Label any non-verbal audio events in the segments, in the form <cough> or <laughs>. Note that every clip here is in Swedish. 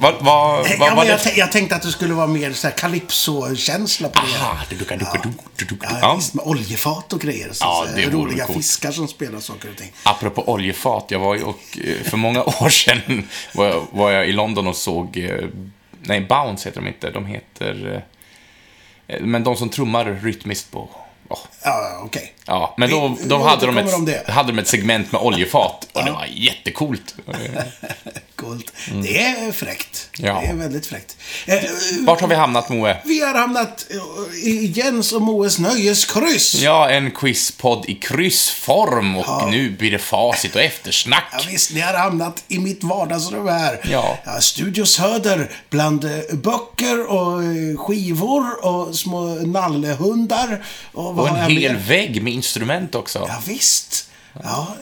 vad, vad, Eh, vad Ja, var jag, det? jag tänkte att det skulle vara mer så här calypso-känsla på det. Ah, du, Ja, ja. visst, med oljefat och grejer. Så, Ja, det roliga coolt. fiskar som spelar saker och ting. Apropå oljefat, jag var ju och eh, för många <laughs> år sedan var jag, var jag i London och såg, eh, nej, Bounce heter de inte, de heter, men de som trummar rytmiskt på, åh, Ja, okej. ja, men då, Vi- då vi hade, de ett, det. hade de ett segment med oljefat och det var jättecoolt. <laughs> Coolt. Det är fräckt. Mm. Ja. Det är väldigt fräckt. Eh, Vart har vi hamnat, Moe? vi har hamnat eh, i Jens och Moes nöjeskryss. Ja, en quizpodd i kryssform och nu blir det facit och eftersnack. Ja, visst, ni har hamnat i mitt vardagsrum här. Ja. Studio Söder, bland eh, böcker och skivor och små nallehundar. Och, vad Och en hel mer? vägg med instrument också. Ja, visst. Ja.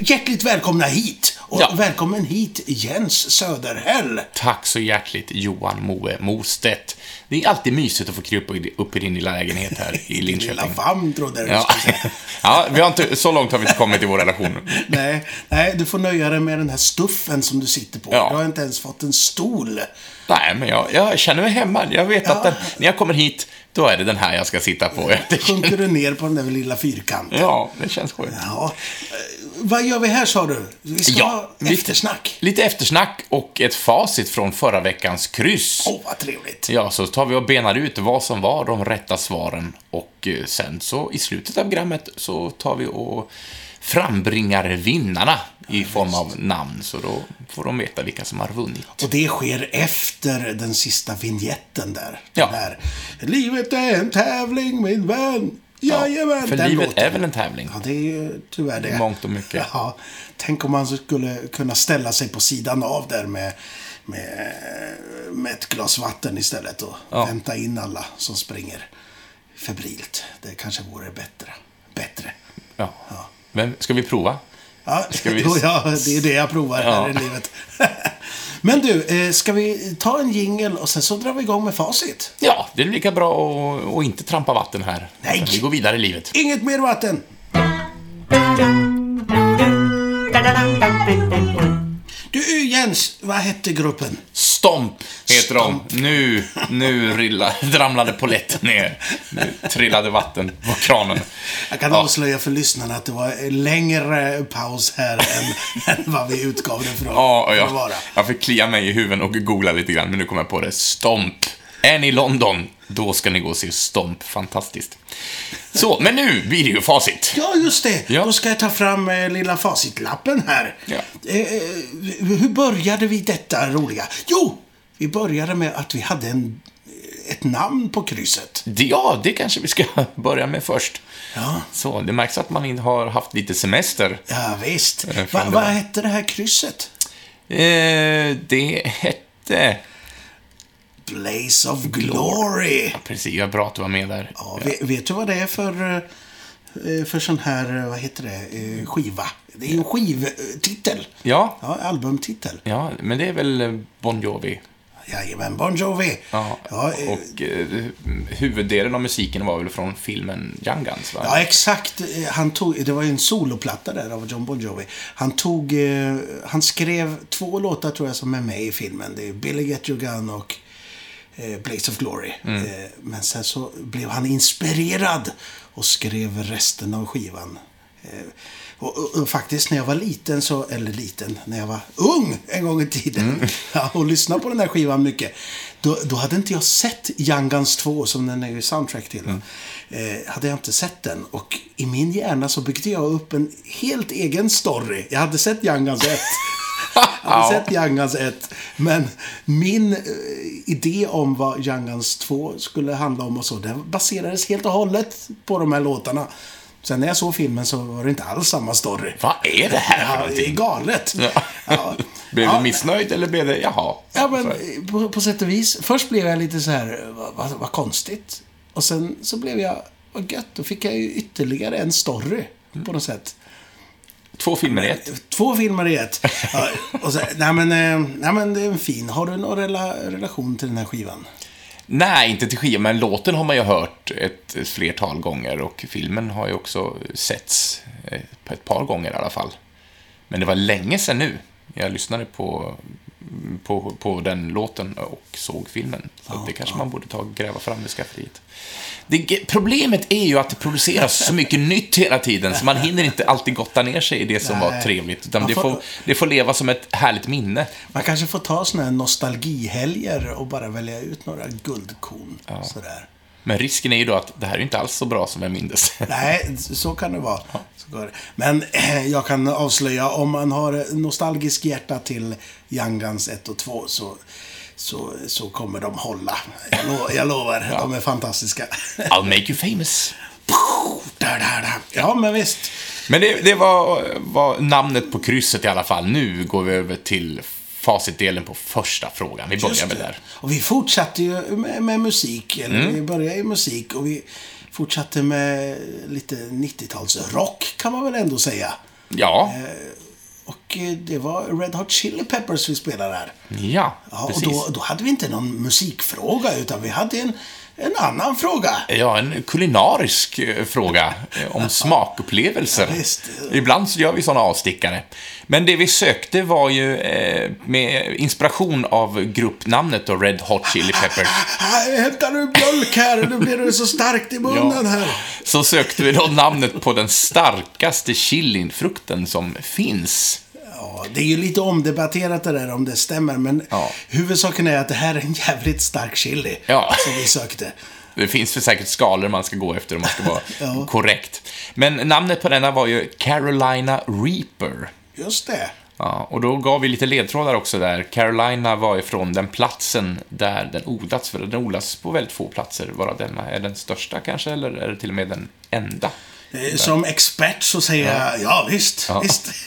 Hjärtligt välkomna hit. Och Ja. välkommen hit Jens Söderhäll. Tack så hjärtligt Johan Moe Mostedt. Det är alltid mysigt att få krypa upp i din lilla lägenhet här i <laughs> Lilla Linköping. trodde jag du Ja. <laughs> ja, vi har inte, så långt har vi inte kommit i vår relation. <laughs> Nej, nej, du får nöja dig med den här stuffen som du sitter på. Ja. Du har inte ens fått en stol. Nej, men jag, jag känner mig hemma. Jag vet Ja. att den, när jag kommer hit, då är det den här jag ska sitta på. <laughs> Sjunker du ner på den där lilla fyrkanten. ja, det känns skönt. Ja. Eh, Vad gör vi här sa du? Vi ska ha lite- eftersnack. Lite eftersnack och ett facit från förra veckans kryss. Åh, vad trevligt. Ja, så tar vi och benar ut vad som var de rätta svaren och eh, sen så i slutet av programmet så tar vi och frambringar vinnarna i form av namn, så då får de veta vilka som har vunnit. Och det sker efter den sista vignetten där. Ja. Där. Livet är en tävling, min vän. Jajamän. För den livet låten. är väl en tävling? Ja, det är ju tyvärr det. Mångt och mycket. Ja, tänk om man skulle kunna ställa sig på sidan av där med, med, med ett glas vatten istället och Ja. vänta in alla som springer febrilt. Det kanske vore bättre. Bättre. Ja. Men ska vi prova? Ja, Ska vi- <laughs> ja det är det jag provar Ja. här i livet. <laughs> Men du, eh, ska vi ta en jingel och sen så drar vi igång med facit? Ja, det är lika bra att, inte trampa vatten här. Nej. Vi går vidare i livet. Inget mer vatten! Du Jens, vad hette gruppen? Stomp heter Stomp. de. Nu, nu rilla, ramlade polletten ner. Nu trillade vatten på kranen. Jag kan Ja. avslöja för lyssnarna att det var en längre paus här än, <laughs> än vad vi utgav det från. Ja, och jag, jag fick klia mig i huven och googla lite grann, men nu kommer jag på det. Stomp. Är ni i London, då ska ni gå och se Stomp. Fantastiskt. Så, men nu blir det ju facit. Ja, just det. Ja. Då ska jag ta fram eh, lilla facitlappen här. Ja. Eh, eh, hur började vi detta roliga? Jo, vi började med att vi hade en, ett namn på krysset. Ja, det kanske vi ska <laughs> börja med först. Ja. Så, det märks att man har haft lite semester. Ja, visst. Eh, Va, vad hette det här krysset? Eh, det hette... Blaze of Glory. Ja, precis, vad bra att du var med där. Ja, vet, vet du vad det är för, eh, för sån här, eh, vad heter det, eh, skiva? Det är ju en skivtitel. Ja, Ja, albumtitel. ja, men det är väl Bon Jovi. Jajamän, Bon Jovi. Ja, Ja, eh, och eh, huvuddelen av musiken var väl från filmen Young Guns, va? Ja, exakt. Han tog, det var ju en soloplatta där av John Bon Jovi. Han tog, eh, han skrev två låtar tror jag som är med i filmen. Det är Billy Get Your Gun och eh, Blaze of Glory. Mm. Eh, men sen så blev han inspirerad och skrev resten av skivan. Eh, och, och, och faktiskt när jag var liten, så, eller liten, när jag var ung en gång i tiden Mm. <laughs> ja, och lyssnade på den här skivan mycket. Då, då hade inte jag sett Young Guns 2, som den är ju soundtrack till. Mm. Eh, hade jag inte sett den. Och i min hjärna så byggde jag upp en helt egen story. Jag hade sett Young Guns 1. <laughs> Jag Ja. sett Young Guns 1. Men min eh, idé om vad Young Guns 2 skulle handla om och så, den baserades helt och hållet på de här låtarna. Sen när jag såg filmen så var det inte alls samma story. Vad är det här för Ja, det är någonting? galet. Ja. Ja. <laughs> Blev Ja. du missnöjd eller blev det, jaha? Ja, men på, på sätt och vis. Först blev jag lite så här, vad, vad, vad konstigt. Och sen så blev jag, vad gött, då fick jag ju ytterligare en story på något sätt. Två filmer i ett. Två filmer i ett. Ja, och så, nej, men, eh, nej, men det är en fin. Har du någon rela, relation till den här skivan? Nej, inte till skivan, men låten har man ju hört ett flertal gånger och filmen har ju också setts eh, ett par gånger i alla fall. Men det var länge sedan nu jag lyssnade på, på, på den låten och såg filmen. Så det kanske man borde ta och gräva fram i skafferiet. Det, problemet är ju att det produceras så mycket <laughs> nytt hela tiden, så man hinner inte alltid gotta ner sig i det som var Nej. trevligt. Utan det får- får, det får leva som ett härligt minne. Man kanske får ta såna här nostalgihelger och bara välja ut några guldkorn. Sådär. Men risken är ju då att det här är inte alls så bra som jag mindes. <laughs> Nej, så kan det vara. Det. Men eh, jag kan avslöja, om man har nostalgisk hjärta till Young Guns 1 och 2 så, så, så kommer de hålla. Jag, lo, jag lovar, de är fantastiska. <laughs> I'll make you famous. Ja, men visst. Men det, det var, var namnet på krysset i alla fall. Nu går vi över till facitdelen på första frågan. Vi börjar med där. Och vi fortsatte ju med, med musik, eller Mm. vi började i musik och vi fortsatte med lite 90-talsrock kan man väl ändå säga. Ja, Och eh, det var Red Hot Chili Peppers vi spelade här. ja, Ja, och precis. då, då hade vi inte någon musikfråga, utan vi hade en, en annan fråga. Ja, en kulinarisk eh, fråga eh, om <laughs> smakupplevelser. Ja. Ibland så gör vi sådana avstickare. Men det vi sökte var ju eh, med inspiration av gruppnamnet då, Red Hot Chili Peppers. <laughs> Hämtar du mjölk här, nu blir det så starkt i munnen här. Så sökte vi då namnet på den starkaste chilinfrukten som finns. Ja, det är ju lite omdebatterat det där om det stämmer, men Ja. huvudsaken är att det här är en jävligt stark chili Ja. som vi sökte. Det finns för säkert skalor man ska gå efter om man ska vara <laughs> Ja. korrekt. Men namnet på denna var ju Carolina Reaper. Just det. Ja, och då gav vi lite ledtrådar också där. Carolina var ifrån den platsen där den odlats, för den odlas på väldigt få platser. Varav denna är den största kanske, eller är det till och med den enda? Eh, Som expert så säger jag, ja visst, Ja. visst. <laughs>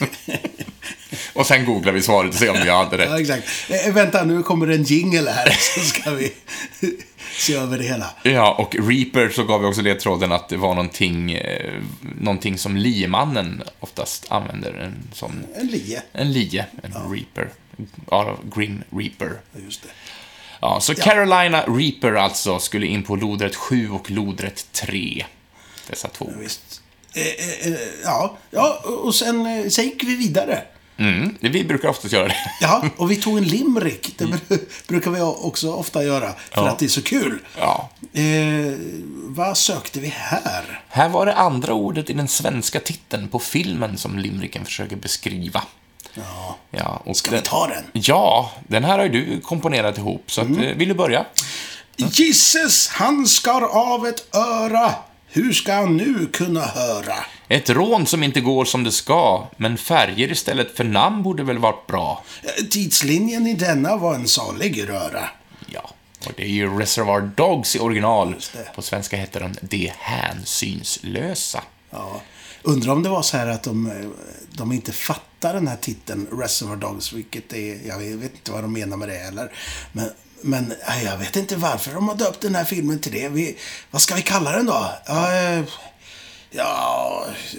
Och sen googlar vi svaret och ser om vi hade ja, rätt. exakt. Eh, vänta, nu kommer en jingle här, <laughs> så ska vi <laughs> se över det hela. Ja, och Reaper så gav vi också ledtråden att det var någonting, eh, någonting som liemannen oftast använder. En sån, En lie. en lie, en Reaper. Ja, Grim Reaper. Ja, Just det. Ja, så Carolina Reaper alltså skulle in på lodrätt 7 och lodrätt 3. Dessa två. Visst. Eh, eh, eh, ja, ja, och sen, eh, sen gick vi vidare. Mm, vi brukar oftast göra det. Ja, <laughs> och vi tog en limerick. Det bru- brukar vi också ofta göra, för Ja. att det är så kul. Ja. Eh, vad sökte vi här? Här var det andra ordet i den svenska titeln på filmen som limericken försöker beskriva. Ja, Ja, och ska den, vi ta den? Ja, den här har ju du komponerat ihop, så att, Mm. eh, vill du börja? Gisses, han skar av ett öra. Hur ska han nu kunna höra? Ett rån som inte går som det ska, men färger istället för namn borde väl varit bra? Eh, Tidslinjen i denna var en salig röra. Ja, och det är ju Reservoir Dogs i original. På svenska heter de De hänsynslösa. Ja. Undrar om det var så här att de, eh, de inte fattar den här titeln, Reservoir Dogs, vilket är, jag vet inte vad de menar med det heller. Men, men jag vet inte varför de har döpt den här filmen till det. Vi, vad ska vi kalla den då? Ja, eh, ja eh,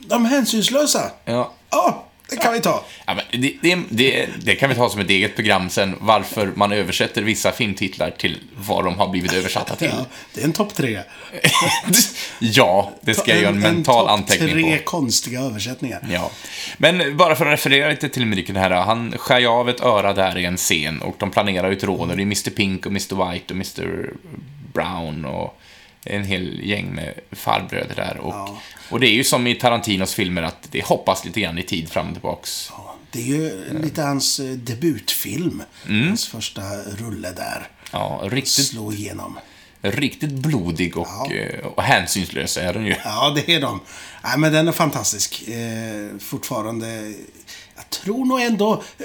De hänsynslösa. Ja. Ja, det kan vi ta. Ja, det, det, det, det kan vi ta som ett eget program sen, varför man översätter vissa filmtitlar till vad de har blivit översatta till. Ja, det är en topp tre. <laughs> ja, det ska jag göra en mental topp anteckning tre på. konstiga översättningar. Ja. Men bara för att referera lite till lyriken här, han skär ju av ett öra där i en scen och de planerar ut rån och det är Mr Pink och Mr White och Mr Brown och en hel gäng med farbröder där. Och, Ja. och det är ju som i Tarantinos filmer att det hoppas lite grann i tid fram och tillbaks. Ja, Det är ju lite hans eh, debutfilm. Mm. Hans första rulle där. Ja, riktigt, Slå igenom. riktigt blodig och, Ja. eh, och hänsynslös är den ju. Ja, det är de. Nej, men den är fantastisk. Eh, fortfarande, jag tror nog ändå eh,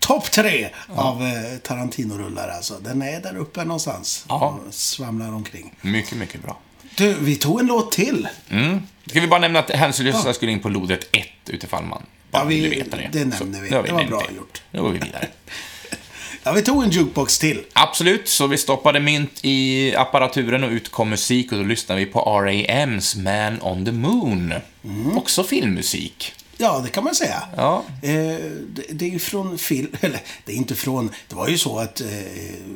topp tre av eh, Tarantino-rullar. Alltså. Den är där uppe någonstans. Ja. Och svamlar omkring. Mycket, mycket bra. Du, vi tog en låt till. Mm. Ska vi bara nämna att hänsynslösa skulle in på lodrätt 1 utifall man bara Ja, vi- veta det. det nämner vi. nu har Det var bra gjort. Nu går vi vidare. <laughs> Ja, vi tog en jukebox till. Absolut, så vi stoppade mynt i apparaturen och ut kom musik och då lyssnade vi på R.A.M.s Man on the Moon. Mm. Också filmmusik. Ja, det kan man säga. Ja. Eh, det, det är ju från film... <laughs> Eller, det är inte från... Det var ju så att eh,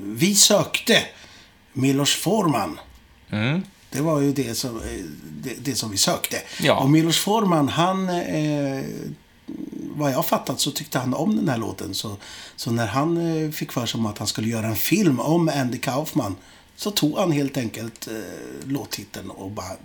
vi sökte Milos Forman. Mm. Det var ju det som, eh, det, det som vi sökte. Ja. Och Milos Forman, han eh, vad jag fattat så tyckte han om den här låten. Så, så när han eh, fick för sig att han skulle göra en film om Andy Kaufman så tog han helt enkelt eh, låttiteln och bara,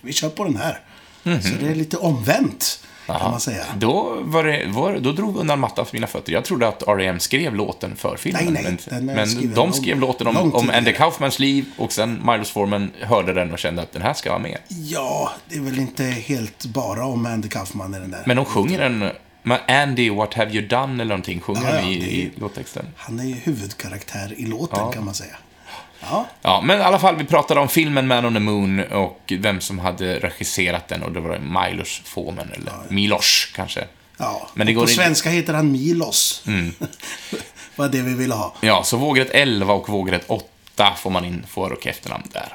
vi kör på den här. Så det är lite omvänt, kan man säga. Då, var det, var, då drog undan mattan för mina fötter. Jag trodde att R.E.M. skrev låten för filmen. Nej, nej, men men de lång- skrev låten om, om Andy. Kaufmans liv och sen Milos Forman hörde den och kände att den här ska vara med. Ja, det är väl inte helt bara om Andy Kaufman i den där. Men de sjunger den... Men Andy, what have you done? Eller någonting sjunger Ja, ja, i, är- i låttexten. Han är ju huvudkaraktär i låten, Ja. kan man säga. Ja, Ja, men i alla fall, vi pratade om filmen Man on the Moon och vem som hade regisserat den och det var Milos Forman, eller Milos kanske. ja. Men det går på in- Mm. svenska heter han Milos. <laughs> var det vi ville ha. Ja, så vågrätt 11 och vågrätt 8 får man in för och efternamn där.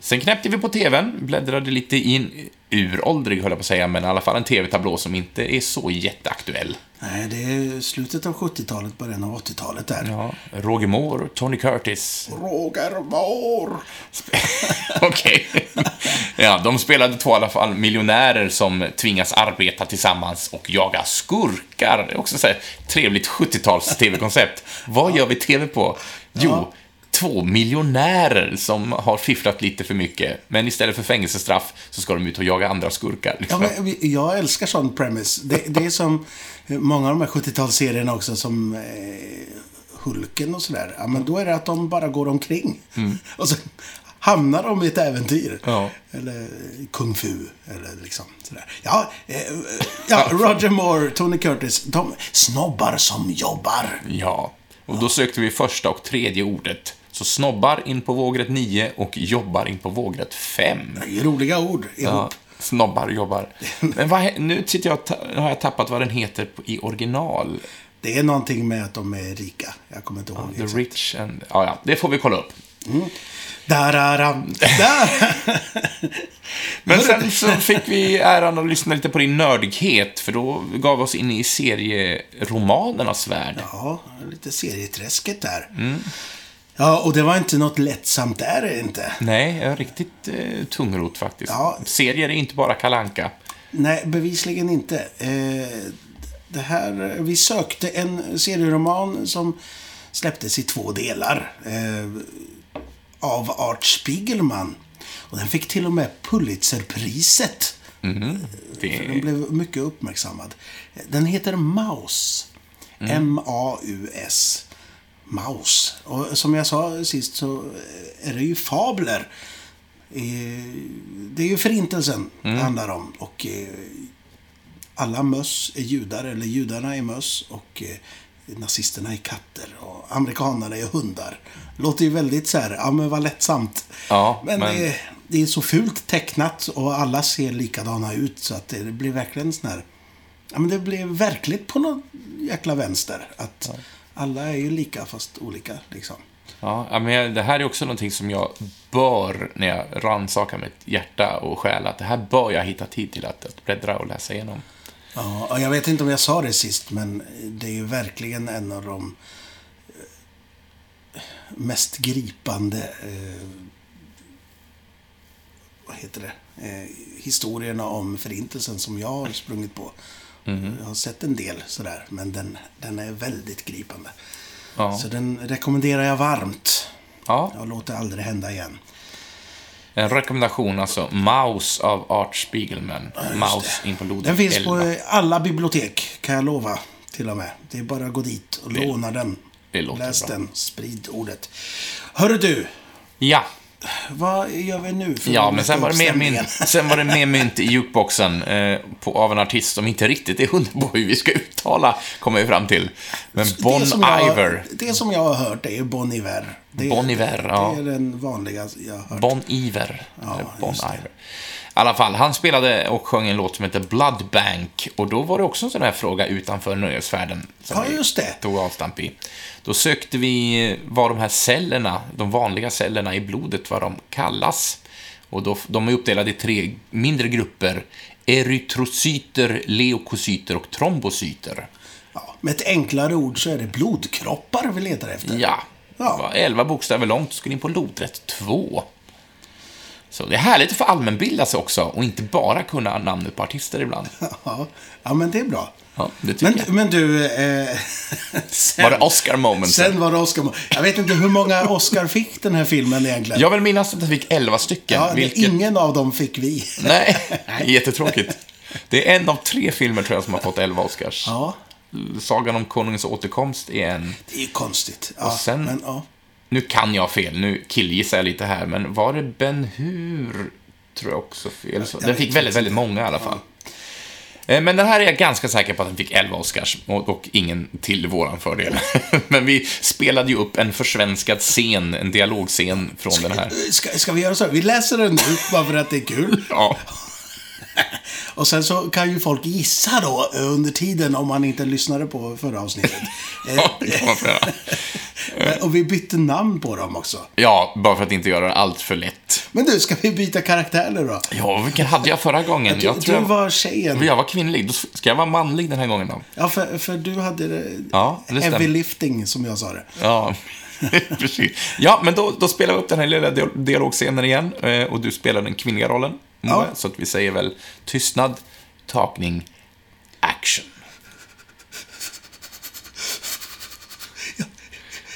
Sen knäppte vi på TVn, bläddrade lite i en uråldrig, höll jag på att säga, men i alla fall en TV-tablå som inte är så jätteaktuell. Nej, det är slutet av 70-talet, början av 80-talet där. Ja, Roger Moore Tony Curtis. Roger Moore. <laughs> Okej. Ja, de spelade två i alla fall miljonärer som tvingas arbeta tillsammans och jaga skurkar. Det är också så här trevligt 70-tals TV-koncept. Vad gör vi TV på? Jo, två miljonärer som har fifflat lite för mycket, men istället för fängelsestraff så ska de ut och jaga andra skurkar. Ja, Liksom. men vi- jag älskar sån premise. Det, det är som många av de här 70-talsserierna också, som eh, Hulken och sådär. Ja, men då är det att de bara går omkring. <laughs> Och så hamnar de i ett äventyr. Ja. Eller kung fu, eller liksom sådär. Ja, eh, ja, Roger Moore, Tony Curtis, de snobbar som jobbar. Ja, och då sökte vi första och tredje ordet. Så snobbar in på vågrätt 9 och jobbar in på vågrätt 5. Det är ju roliga ord ihop. Ja, snobbar jobbar. Men vad, nu sitter jag, och har jag tappat vad den heter i original. Det är någonting med att de är rika. Jag kommer inte ihåg. The exakt. Rich and... Ja, ja, det får vi kolla upp. Där är han. Där! Men sen så fick vi äran att lyssna lite på din nördighet, för då gav vi oss in i serieromanernas värld. Ja, lite serieträsket där. Ja, och det var inte något lättsamt där, är det inte. Nej, jag är riktigt eh, tungrot faktiskt. Ja. Serier är inte bara kalanka. Nej, bevisligen inte. Eh, det här, vi sökte en serieroman som släpptes i två delar. Eh, av Art Spiegelman. Och den fick till och med Pulitzerpriset. Det, Den blev mycket uppmärksammad. Den heter Maus. M-A-U-S. Maus. Och som jag sa sist så är det ju fabler. Eh, Det är ju förintelsen det handlar om. Och eh, alla möss är judar, eller judarna är möss. Och eh, nazisterna är katter. Och amerikanerna är hundar. Låter ju väldigt så här, ja men vad lättsamt. Ja, men men- Det, det är så fult tecknat och alla ser likadana ut. Så att det blir verkligen sån här... Ja men det blir verkligt på något jäkla vänster. Att alla är ju lika fast olika liksom. Ja, men det här är också någonting som jag bör, när jag rannsakar mitt hjärta och själ, att det här bör jag hitta tid till att, att bläddra och läsa igenom. Ja, jag vet inte om jag sa det sist, men det är ju verkligen en av de eh, mest gripande eh, vad heter det? Eh, historierna om förintelsen som jag har sprungit på. Jag har sett en del sådär, men den, den är väldigt gripande. Ja. Så den rekommenderar jag varmt. Ja, Jag låter aldrig hända igen. en rekommendation alltså. Maus av Art Spiegelman. Maus in på lodet Den finns 11. på alla bibliotek, kan jag lova. Till och med. Det är bara att gå dit och låna den. det Läs bra. den, sprid ordet. Hörru du, Ja, vad gör vi nu för ja men sen var, det mer mynt, sen var det mer mynt i jukeboxen eh, på, av en artist som inte riktigt är hundra på hur vi ska uttala, kommer vi fram till. Men Bon det jag, Iver. Det som jag har hört är Bon Iver. Det, Bon Iver, ja. Det är den vanliga jag har hört. Bon Iver. eller Bon. Iver. Alla fall, han spelade och sjöng en låt som heter Blood Bank. Och då var det också en sån här fråga utanför nöjesvärlden. Som Ja, vi just det. tog avstamp i. Då sökte vi vad de här cellerna, de vanliga cellerna i blodet, vad de kallas. Och då, de är uppdelade i tre mindre grupper. Erytrocyter, leukocyter och trombocyter. Ja, med ett enklare ord så är det blodkroppar vi letar efter. Ja, Ja. det var 11 bokstäver långt, skulle in på lodrätt 2. Så det är härligt att få allmänbilda sig också och inte bara kunna namnet på artister ibland. <laughs> Ja, ja men det är bra. Ja, det Men, jag. men du... Eh, <laughs> sen, Var det Oscar moment? Sen var det Oscar Jag vet inte hur många Oscar fick den här filmen egentligen. Jag vill minnas att den fick 11 stycken. ja, vilket... Ingen av dem fick vi. <laughs> Nej, jättetråkigt. Det är en av tre filmer tror jag som har fått 11 Oscars. Ja, Sagan om Konungens återkomst är en. det är ju konstigt. Ja, Och sen- Men, ja. Nu kan jag fel, nu killgissar jag lite här, men var det Ben Hur? Tror jag också fel. Så, den fick väldigt, väldigt många i alla fall. Eh, Men den här är jag ganska säker på att den fick 11 Oscars, och dock ingen till våran fördel. <laughs> Men vi spelade ju upp en försvenskad scen, en dialogscen från den här. Ska, ska vi göra så? här? Vi läser den nu, bara för att det är kul. Ja, <laughs> <laughs> Och sen så kan ju folk gissa då eh, under tiden om man inte lyssnade på förra avsnittet. <laughs> ja, det kan man få göra. Eh, Och vi bytte namn på dem också. Ja, bara för att inte göra det allt för lätt. Men du, ska vi byta karaktär nu då? Ja, vilken hade jag förra gången? Du, Jag du tror jag, var tjejen. jag var kvinnlig. Då ska jag vara manlig den här gången då? Ja, för, för du hade det Ja, det stämmer. heavy lifting, som jag sa det. Ja, <laughs> precis. Ja, men då, då spelar vi upp den här lilla dial- dialogscenen igen. eh, Och du spelar den kvinnliga rollen. Ja. Så att vi säger väl tystnad, takning, action.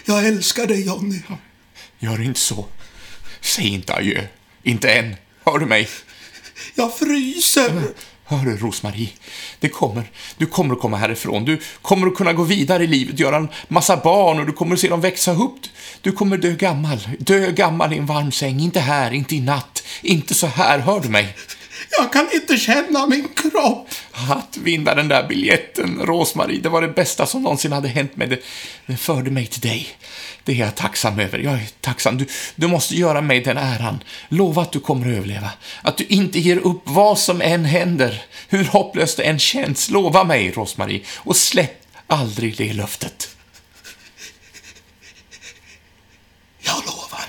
Jag älskar dig, Johnny. Gör inte så. Säg inte adjö. Inte än. Hör du mig? Jag fryser. Hör du, Rosmarie? Det kommer. Du kommer att komma härifrån. Du kommer att kunna gå vidare i livet, göra en massa barn och du kommer att se dem växa upp. Du kommer dö gammal. Dö gammal i en varm säng. Inte här, inte i natt. Inte så här. Hör du mig? Jag kan inte känna min kropp. Att vinna den där biljetten, Rosmarie, det var det bästa som någonsin hade hänt mig. Det, det förde mig till dig. Det är jag tacksam över. Jag är tacksam. Du, du måste göra mig den äran. Lova att du kommer att överleva. Att du inte ger upp vad som än händer. Hur hopplöst det än känns. Lova mig, Rosmarie. Och släpp aldrig det löftet. Jag lovar.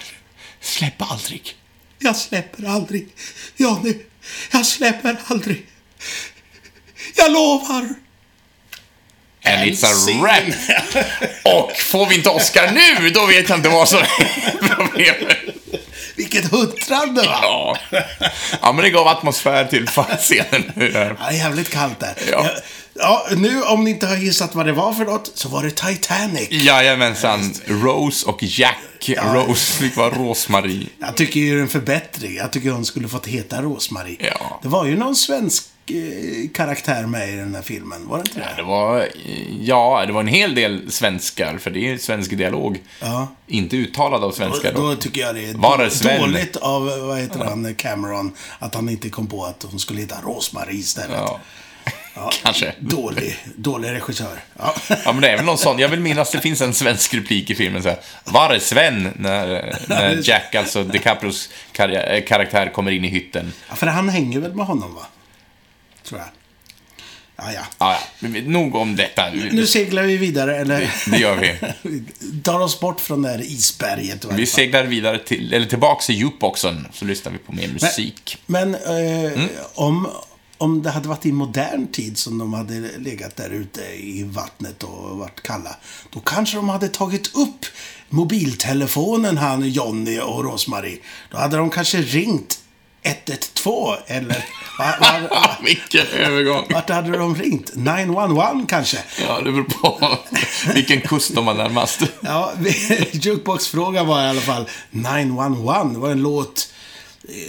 Släpp aldrig. Jag släpper aldrig. Johnny, jag släpper aldrig. Jag lovar. And it's a wrap. Och får vi inte Oscar nu, då vet jag inte vad som är problemet. Vilket huttrande, va? Ja. ja, men det gav atmosfär till scenen. Ja, det är jävligt kallt där. Ja. Ja, nu om ni inte har gissat vad det var för något, så var det Titanic. Jajamensan. Rose och Jack. Rose fick vara Rosmarie. Jag tycker ju det är en förbättring. Jag tycker hon skulle fått heta Rosmarie. Ja. Det var ju någon svensk eh, karaktär med i den här filmen, var det inte Ja, det? det var, ja, det var en hel del svenskar, för det är svensk dialog. Ja. Inte uttalad av svenskar Då, då. tycker jag det är Var det Sven? dåligt av, vad heter han, Cameron, att han inte kom på att hon skulle heta Rosmarie istället. Ja. Ja, Kanske. Dålig, dålig regissör. Ja. Ja, men det är väl någon sån. Jag vill minnas det finns en svensk replik i filmen så här. Var Sven? När, när Jack, alltså DiCaprios kar- eh, karaktär, kommer in i hytten. ja, för han hänger väl med honom, va? Tror jag. Ja, ja. Ja, ja. Men Nog om detta. Nu seglar vi vidare, eller? Det gör vi. <laughs> vi tar oss bort från det här isberget. Vi seglar vidare till, eller tillbaks till jukeboxen, så lyssnar vi på mer musik. Men eh, Mm. om, om det hade varit i modern tid som de hade legat där ute i vattnet och varit kalla, då kanske de hade tagit upp mobiltelefonen, han Jonny och Rosmarie. Då hade de kanske ringt 112 eller... Va, va, va, Vilken övergång. vart hade de ringt? 911 kanske? Ja, det beror på <laughs> vilken kust de var närmast. Ja, <laughs> jukeboxfrågan var i alla fall 911. Det var en låt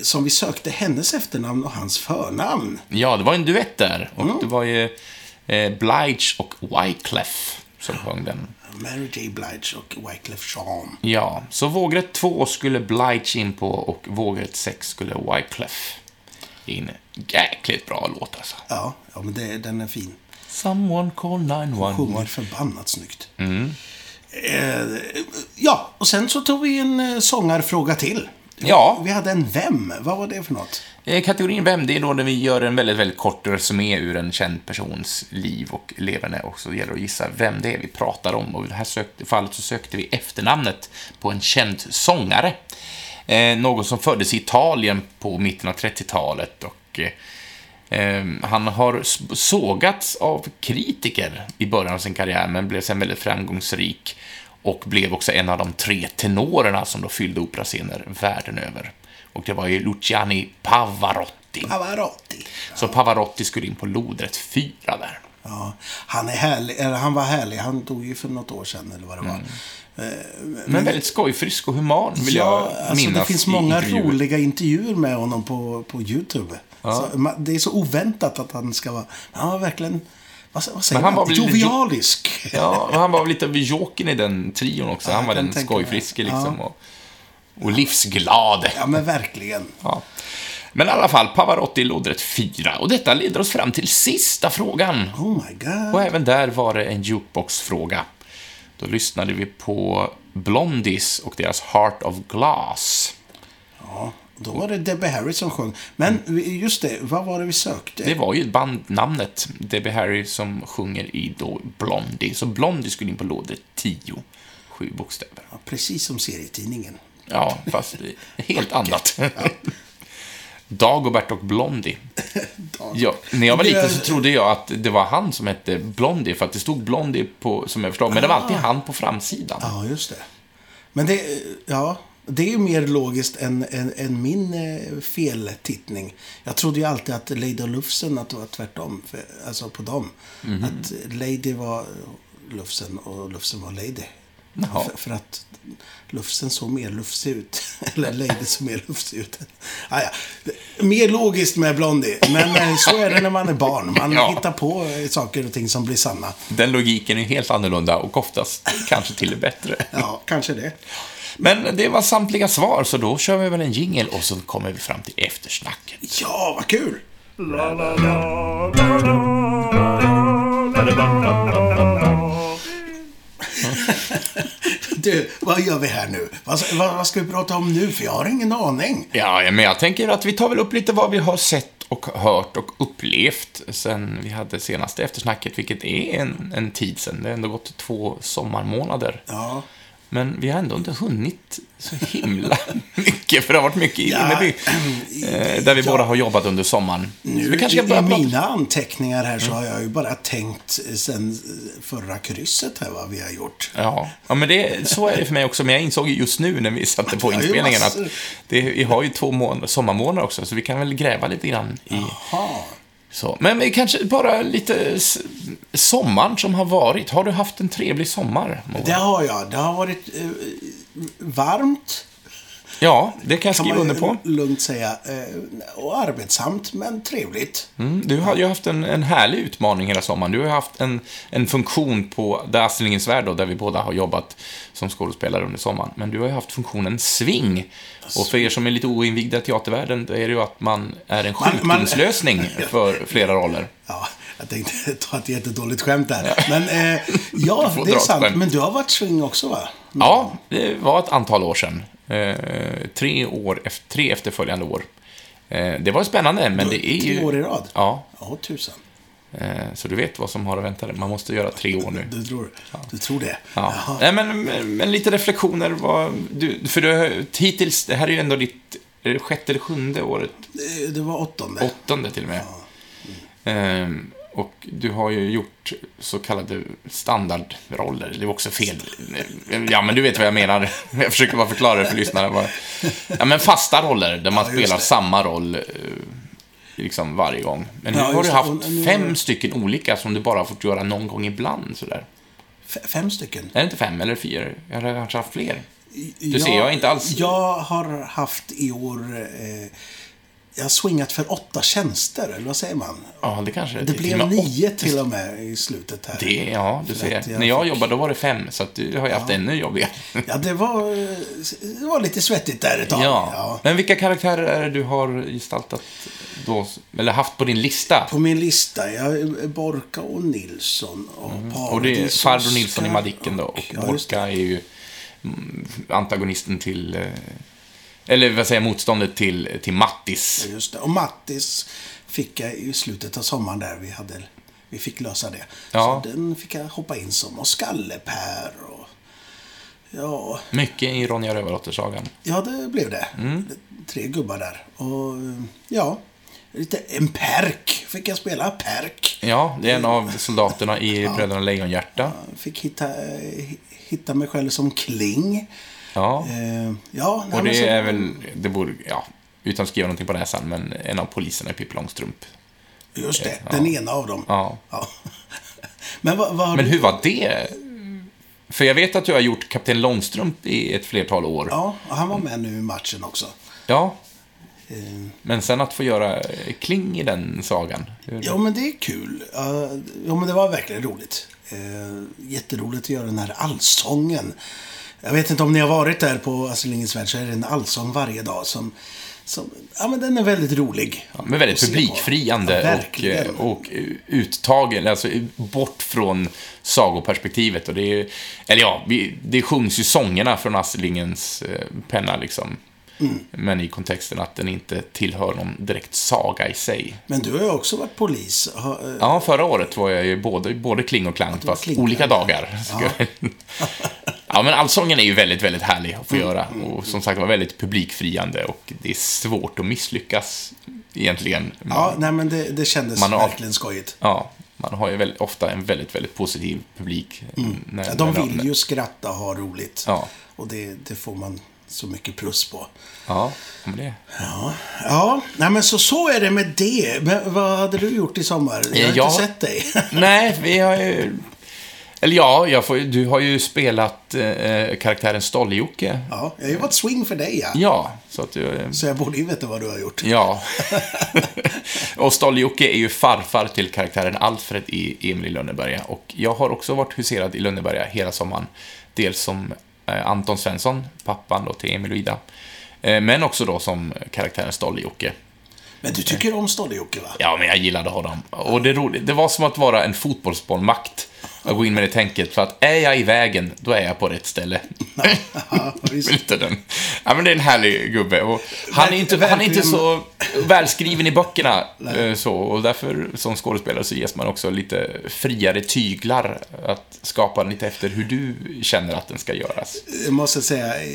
som vi sökte hennes efternamn och hans förnamn. Ja, det var en duett där. Och det var ju eh, Blige och Wyclef som sjöng den. Mary J. Blige och Wyclef Jean. Ja, så vågrätt 2 skulle Blige in på och vågrätt 6 skulle Wyclef in. Jäkligt bra låt alltså. Ja, ja men det, den är fin. Someone call Sjunger 911. förbannat snyggt. Eh, ja, och sen så tog vi en eh, sångarfråga till. Ja. Vi hade en Vem. Vad var det för något? Eh, Kategorin Vem, det är då när vi gör en väldigt, väldigt kort resumé ur en känd persons liv och leverne och så gäller det att gissa vem det är vi pratar om. Och i det här fallet så sökte vi efternamnet på en känd sångare. Eh, någon som föddes i Italien på mitten av 30-talet och eh, eh, han har sågats av kritiker i början av sin karriär men blev sen väldigt framgångsrik och blev också en av de tre tenorerna som då fyllde operascener världen över. Och det var ju Luciani Pavarotti. Pavarotti. Så Pavarotti skulle in på lodrätt fyra där. Ja, han är härlig, eller han var härlig. Han dog ju för något år sedan eller vad det var. Mm. Eh, Men väldigt skojfrisk och human, vill ja, jag alltså minnas det finns många intervjuer. roliga intervjuer med honom på, på YouTube. Så, ma- det är så oväntat att han ska vara... Han var verkligen... Vad, vad säger Men han man? var väl lite- Jovialisk. Ja, han var lite av jokern i den trion också. Ja, han var den skojfriske liksom. Och, och livsglad. Ja, men verkligen. Ja. Men i alla fall, Pavarotti i lodrätt fyra. Och detta leder oss fram till sista frågan. Oh my god. Och även där var det en jukebox-fråga. Då lyssnade vi på Blondies och deras Heart of Glass. Ja, då var det Debbie Harry som sjöng. Men vi- just det, vad var det vi sökte? Det var ju bandnamnet, Debbie Harry, som sjunger i då Blondie. Så Blondie skulle in på lådret 10. Sju bokstäver. Ja, precis som serietidningen. Ja, fast helt annat. <laughs> Dagobert och Blondie. <laughs> Ja, när jag var liten så trodde jag att det var han som hette Blondie, för att det stod Blondie på, som jag förstod, men det var alltid han på framsidan. Ja, just det. Men det, ja, det är ju mer logiskt än, än, än min eh, feltittning. Jag trodde ju alltid att Lady och Lufsen, att det var tvärtom. För, alltså på dem. Mhm. Att Lady var Lufsen och Lufsen var Lady. För, för att Lufsen såg mer lufsig ut. <laughs> Eller Lady såg mer lufsig ut. Ah, ja. Mer logiskt med Blondie. Men eh, så är det när man är barn. Man Ja. hittar på eh, saker och ting som blir sanna. Den logiken är helt annorlunda och oftast kanske till det bättre. Ja, kanske det. Men det var samtliga svar, så då kör vi väl en jingel och så kommer vi fram till eftersnacket. Ja, vad kul! Du, vad gör vi här nu? Vad, vad, vad ska vi prata om nu? För jag har ingen aning. Ja, men jag tänker att vi tar väl upp lite vad vi har sett och hört och upplevt sen vi hade senaste eftersnacket, vilket är en, en tid sen. Det har ändå gått två sommarmånader. Ja, Men vi har ändå inte hunnit så himla <laughs> mycket, för det har varit mycket i Ja, Vimmerby. <clears throat> Eh, där vi båda har jobbat under sommaren. Nu vi kanske i, ska börja i prata. mina anteckningar här så har jag ju bara tänkt sen förra krysset här vad vi har gjort. Ja, ja men det, så är det för mig också. Men jag insåg ju just nu när vi satte på Ja, inspelningen att det, vi har ju två mån- sommarmånader också, så vi kan väl gräva lite grann i... Ha. Så. Men kanske bara lite sommaren som har varit. Har du haft en trevlig sommar, Mora? Det har jag. Det har varit eh, varmt. Ja, det kan jag Kan skriva man under på. lugnt säga. Eh, och arbetsamt, men trevligt. Mm, du har ju haft en, en härlig utmaning hela sommaren. Du har haft en, en funktion på The Astlingens Värld, då, där vi båda har jobbat som skådespelare under sommaren. Men du har ju haft funktionen Swing. Och för er som är lite oinvigda i teatervärlden, är det ju att man är en Man- man- sjukdomslösning <laughs> för flera roller. Ja, jag tänkte <laughs> ta ett jättedåligt skämt där. Men eh, <laughs> ja, det är sant. Men du har varit swing också, va? Ja, det var ett antal år sedan. Eh, tre, år, tre efterföljande år. Eh, det var spännande, men det är Tre ju... år i rad? Ja, Ja, tusan. eh, så du vet vad som har att vänta dig. Man måste göra tre år nu. <laughs> Du tror, du tror det? Ja. Jaha. Nej, men, men, lite reflektioner. Vad, du, för du, hittills, det här är ju ändå ditt sjätte eller sjunde året. Det var åttonde. Åttonde till och med. Ehm, och du har ju gjort så kallade standardroller. Det är också fel. Ja, men du vet vad jag menar. Jag försöker bara förklara det för lyssnarna. Ja, men fasta roller där man Ja, spelar det. samma roll eh, liksom varje gång. Men nu Ja, har du haft nu- fem stycken olika som du bara fått göra någon gång ibland. Sådär. F- fem stycken. Är det inte fem eller fyra? Jag har kanske haft fler. Du ser, jag inte alls- Jag har haft i år... Eh, jag har swingat för åtta tjänster, eller vad säger man? Ja, det kanske Det till blev med nio till och med i slutet här. Det, ja, du ser. jag När jag fick- jobbade, då var det fem, så att du har ju haft ännu jobbigare. Ja, det var, det var lite svettigt där ett tag. Ja. Men vilka karaktärer är det du har gestaltat då, eller haft på din lista? På min lista, är Borka och Nilsson och Mm. Och det är farbror Nilsson i Madicken då, och ja. Borka är ju mm, antagonisten till, eh, eller vad säger motståndet till, till Mattis. Just det. Och Mattis fick jag i slutet av sommaren där. Vi, hade, vi fick lösa det. Ja. Så den fick jag hoppa in som. Och Skallepär och... Ja, Mycket i Ronja Rövardotter-sagan. ja det blev det. Mm. Tre gubbar där. Och ja, lite, en perk fick jag spela. Perk. Ja, det är en av soldaterna i Bröderna Lejonhjärta. Jag fick hitta, hitta mig själv som Kling. Ja. Eh, ja, Och det så- är väl, det borde, ja. utan att skriva någonting på näsan, men en av poliserna i Pippi Långstrump. Just det, den ena av dem. Ja. Ja. <laughs> Men vad, vad Men du... hur var det? För jag vet att du har gjort Kapten Långstrump i ett flertal år. Ja, och han var med nu i matchen också. Ja. Eh, Men sen att få göra eh, Kling i den sagan. Ja, men det är kul. Ja, men det var verkligen roligt. Uh, jätteroligt att göra den här allsången. Jag vet inte om ni har varit där på Astrid Lindgrens Värld så är det en allsång varje dag som... som ja, men den är väldigt rolig. Ja, men väldigt publikfriande Ja, och, eh, och uttagen, alltså bort från sagoperspektivet. Och det är, eller ja, det sjungs ju sångerna från Astrid Lindgrens eh, penna liksom. Mm. Men i kontexten att den inte tillhör någon direkt saga i sig. Men du har ju också varit polis. Ha, eh, Ja, förra året var jag ju både, både Kling och Klang, fast Kling, olika ja. dagar. Ja. <laughs> ja, men allsången är ju väldigt, väldigt härlig att få Mm, göra. Och som sagt var väldigt publikfriande och det är svårt att misslyckas egentligen. ja, nej men det, det kändes Man har- verkligen skojigt. Ja, man har ju väldigt, ofta en väldigt, väldigt positiv publik. När, Ja, de när vill ju skratta och ha roligt. Ja. Och det, det får man så mycket plus på. Ja, men det... Ja, ja nej, men så, så är det med det. Men vad hade du gjort i sommar? Jag har Jag- inte sett dig. <laughs> Nej, vi har ju... Eller ja, jag får, du har ju spelat eh, karaktären Stolle-Jocke. Ja, jag har ju varit swing för dig, ja. Ja, så att du... eh, Så jag borde ju veta vad du har gjort. Ja. <laughs> och Stolle-Jocke är ju farfar till karaktären Alfred i Emil i Lönneberga. Och jag har också varit huserad i Lönneberga hela sommaren. Dels som eh, Anton Svensson, pappan då till Emil och Ida. Eh, men också då som karaktären Stolle-Jocke. Men du tycker om Stolle-Jocke, va? Ja, men jag gillade honom. Och det, ro- det var som att vara en fotbollsbollmakt. Att gå in med det tänket, för att är jag i vägen, då är jag på rätt ställe. <laughs> Ja. Lite den. Ja, men det är en härlig gubbe. Och han, är inte, han är inte så välskriven i böckerna. eh, Så, och därför, som skådespelare, så ges man också lite friare tyglar att skapa den lite efter hur du känner att den ska göras. Jag måste säga, eh,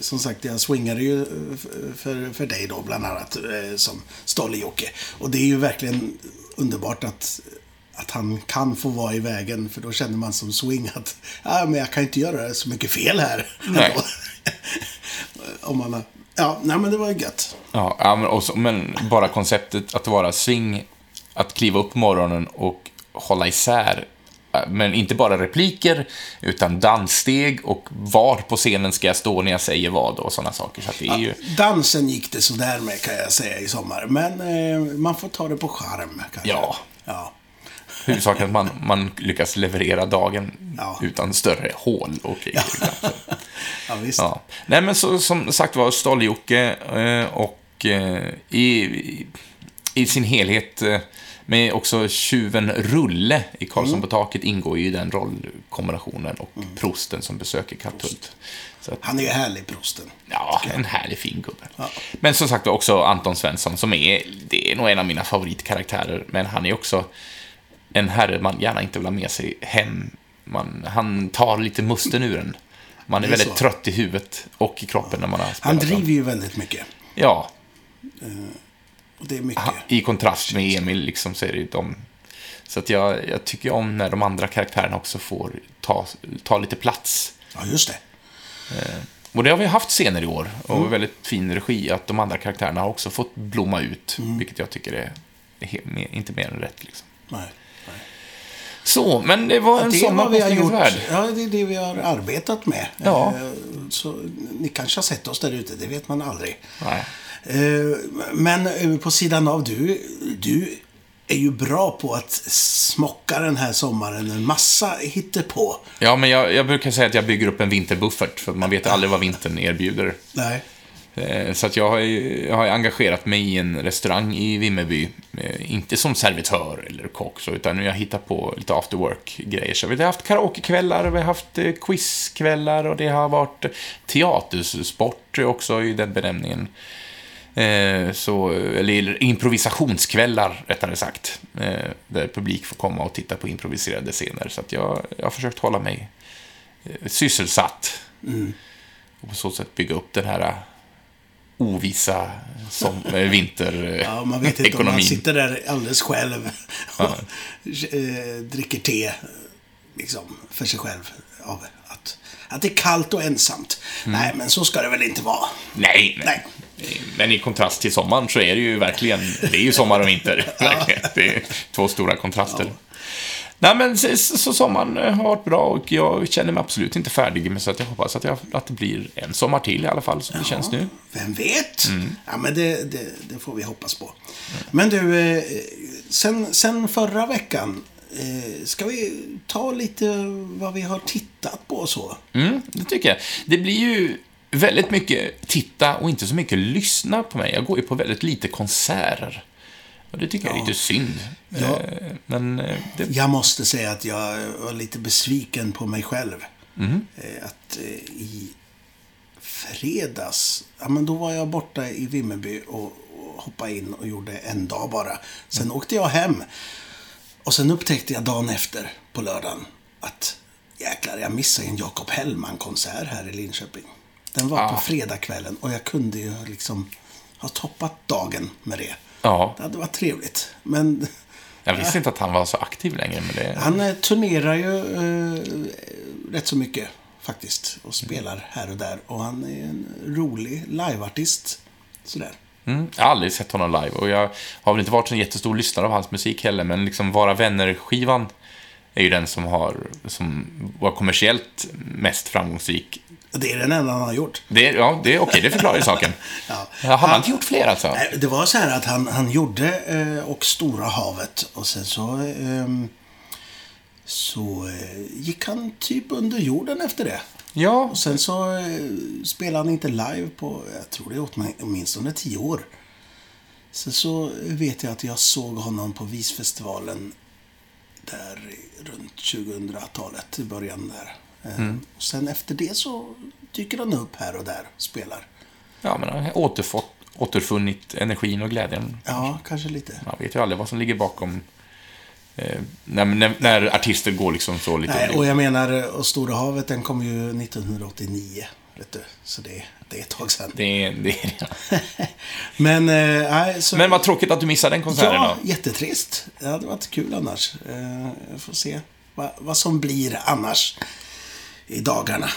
som sagt, jag swingade ju eh, för, för dig då, bland annat, som Stolle-Jocke. Och det är ju verkligen underbart att, att han kan få vara i vägen, för då känner man som swing att ja, men jag kan inte göra så mycket fel här. <laughs> Nej. ändå." <laughs> Om man ja, nej men det var ju gött. Ja, ja, men, också, men bara konceptet att vara swing, att kliva upp på morgonen och hålla isär eh, men inte bara repliker, utan danssteg och var på scenen ska jag stå när jag säger vad och sådana saker. Så det är ju... Dansen gick det sådär med kan jag säga i sommar. Men eh, man får ta det på charm kanske. Ja. ja. Huvudsaken att man, man lyckas leverera dagen Ja. utan större hål och ja. <laughs> Ja, visst. ja. Nej, men så, som sagt var, Stolle-Jocke eh, och eh, i, i sin helhet eh, med också tjuven Rulle i Karlsson Mm. på taket ingår ju i den rollkombinationen och prosten som besöker Katthult. Att, Han är ju härlig, prosten. Ja, en härlig fin gubbe. Men som sagt också Anton Svensson som är, det är nog en av mina favoritkaraktärer, men han är också en herre man gärna inte vill ha med sig hem. Man, han tar lite musten ur en. Man är, är väldigt så. trött i huvudet och i kroppen när man har spelat Han driver ju väldigt mycket. Ja, Och det är mycket. ha- i kontrast med Emil liksom så är det ju de... Så att jag, jag tycker om när de andra karaktärerna också får ta, ta lite plats. Ja, just det. Och det har vi haft senare i år. Och Mm. väldigt fin regi att de andra karaktärerna har också fått blomma ut. Mm. Vilket jag tycker är, är inte mer än rätt. Liksom. Nej. Så, men det var en är sommar på. Värld. Ja, det är det vi har arbetat med. Ja. Eh, Så ni kanske har sett oss där ute, det vet man aldrig. Nej. Eh, Men eh, på sidan av, du, du är ju bra på att smocka den här sommaren en massa hittepå. Ja, men jag, jag brukar säga att jag bygger upp en vinterbuffert. För man vet aldrig vad vintern erbjuder. Nej. Eh, Så att jag har, ju- jag har engagerat mig i en restaurang i Vimmerby. Eh, Inte som servitör eller kock, så, utan jag hittar på lite after work-grejer. Så vi har haft karaokekvällar, vi har haft eh, quizkvällar och det har varit teatersport också i den benämningen. Så, eller improvisationskvällar, rättare sagt. Där publik får komma och titta på improviserade scener. Så att jag, jag har försökt hålla mig sysselsatt. Och på så sätt bygga upp den här eh, ovisa som, eh, vinterekonomin. Ja, man vet inte om man sitter där alldeles själv och eh, dricker te eh, liksom, för sig själv. Av att, att det är kallt och ensamt. Mm. Nej, men så ska det väl inte vara. Nej, nej. Nej. Men i kontrast till sommaren så är det ju verkligen, det är ju sommar och vinter. <laughs> Verkligen. Det är två stora kontraster. Nej men så, så sommaren eh, har varit bra och jag känner mig absolut inte färdig med så att jag hoppas att, jag, att det blir en sommar till i alla fall som det känns nu. Vem vet? Ja, men det, det, det får vi hoppas på. Men du, eh, sen, sen förra veckan, eh, ska vi ta lite vad vi har tittat på och så? Mm, det tycker jag. Det blir ju väldigt mycket titta och inte så mycket lyssna på mig. Jag går ju på väldigt lite konserter. Och det tycker jag är lite synd. Ja. Eh, Men eh, det, Jag måste säga att jag var lite besviken på mig själv. Eh, Att i fredags, ja men då var jag borta i Vimmerby och, hoppade in och gjorde en dag bara. Sen åkte jag hem. Och sen upptäckte jag dagen efter, på lördagen, att jäklar, jag missade en Jakob Hellman-konsert här i Linköping. Den var på Ah. fredagskvällen och jag kunde ju liksom ha toppat dagen med det. Ja, Det hade varit trevligt. Men jag visste inte att han var så aktiv längre, men det... han eh, turnerar ju eh, rätt så mycket faktiskt. Och spelar här och där. Och han är en rolig liveartist. Sådär. Mm, jag har aldrig sett honom live och jag har väl inte varit en jättestor lyssnare av hans musik heller, men liksom Vara Vänner-skivan är ju den som har, som var kommersiellt mest framgångsrik. Det är den enda han har gjort. Det, är- ja, det är okej, det förklarar ju saken. <laughs> Ja. Ja, han har inte gjort fler alltså? Nej, Det var så här att han, han gjorde eh, och Stora havet. Och sen så... ehm, så eh, gick han typ under jorden efter det. Ja, Och sen så eh, spelade han inte live på, jag tror det är åtmin- åtminstone tio år. Sen så vet jag att jag såg honom på Visfestivalen där runt 2000-talet, i början där. Eh, Och sen efter det så dyker han upp här och där och spelar. ja men han har återfått, återfunnit energin och glädjen. Ja, kanske lite. Man vet ju aldrig vad som ligger bakom eh, när, när, när artister går liksom så lite... Nej, och jag menar, och Stora havet den kom ju 1989. Vet du. Så det, det är ett tag sedan. det, är- det, är- <laughs> Men, eh, så... Men vad tråkigt att du missade den konserten Ja, då. jättetrist. Det hade varit kul annars. Eh, Jag får se vad, vad som blir annars i dagarna.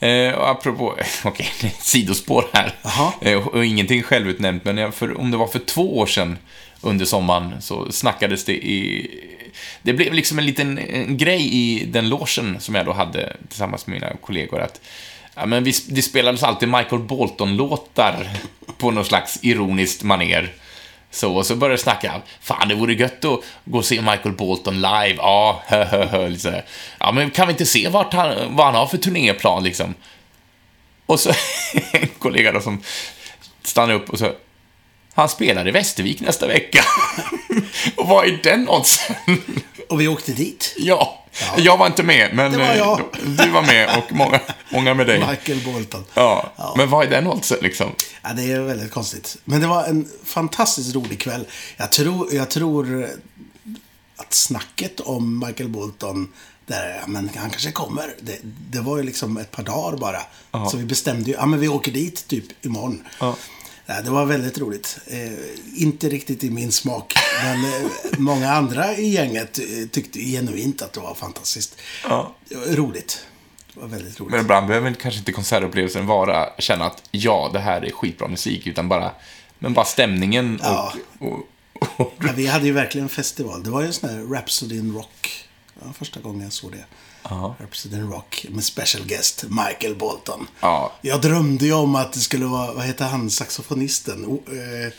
Eh, och apropå, <laughs> okej, sidospår här. Eh, och ingenting självutnämnt, men jag- för, om det var för två år sedan under sommaren så snackades det i... Det blev liksom en liten en grej i den logen som jag då hade tillsammans med mina kollegor att Ja, men vi, det spelades alltid Michael Bolton-låtar på någon slags ironiskt maner. Så, och så började jag snacka, fan det vore gött att gå och se Michael Bolton live. Ja, <laughs> hö, hö, hö. Ja, men kan vi inte se vart han, vad han har för turnéplan liksom? Och så <laughs> en kollega då som stannar upp och så han spelar i Västervik nästa vecka. <laughs> och vad är den oddsen? Och vi åkte dit. ja, jag var inte med, men var eh, du var med och många, många med dig. Michael Bolton. Ja, Ja. men vad är den oddsen liksom? Ja, det är väldigt konstigt. Men det var en fantastiskt rolig kväll. Jag tror, jag tror att snacket om Michael Bolton, där, ja, men han kanske kommer. Det, det var ju liksom ett par dagar bara. Så vi bestämde ju, ja men vi åker dit typ imorgon. Ja. Ja, det var väldigt roligt. Eh, inte riktigt i min smak. Men eh, många andra i gänget eh, tyckte genuint att det var fantastiskt. Ja. Roligt. Det var väldigt roligt. Men ibland behöver kanske inte konsertupplevelsen vara känna att ja, det här är skitbra musik, utan bara, men bara stämningen och, Ja. och, och, Ja, vi hade ju verkligen festival. Det var ju en sån här Rhapsody in Rock. Var första gången jag såg det. Ja. In Rock med special guest Michael Bolton. Ja. Jag drömde ju om att det skulle vara, vad heter han, saxofonisten? O, eh,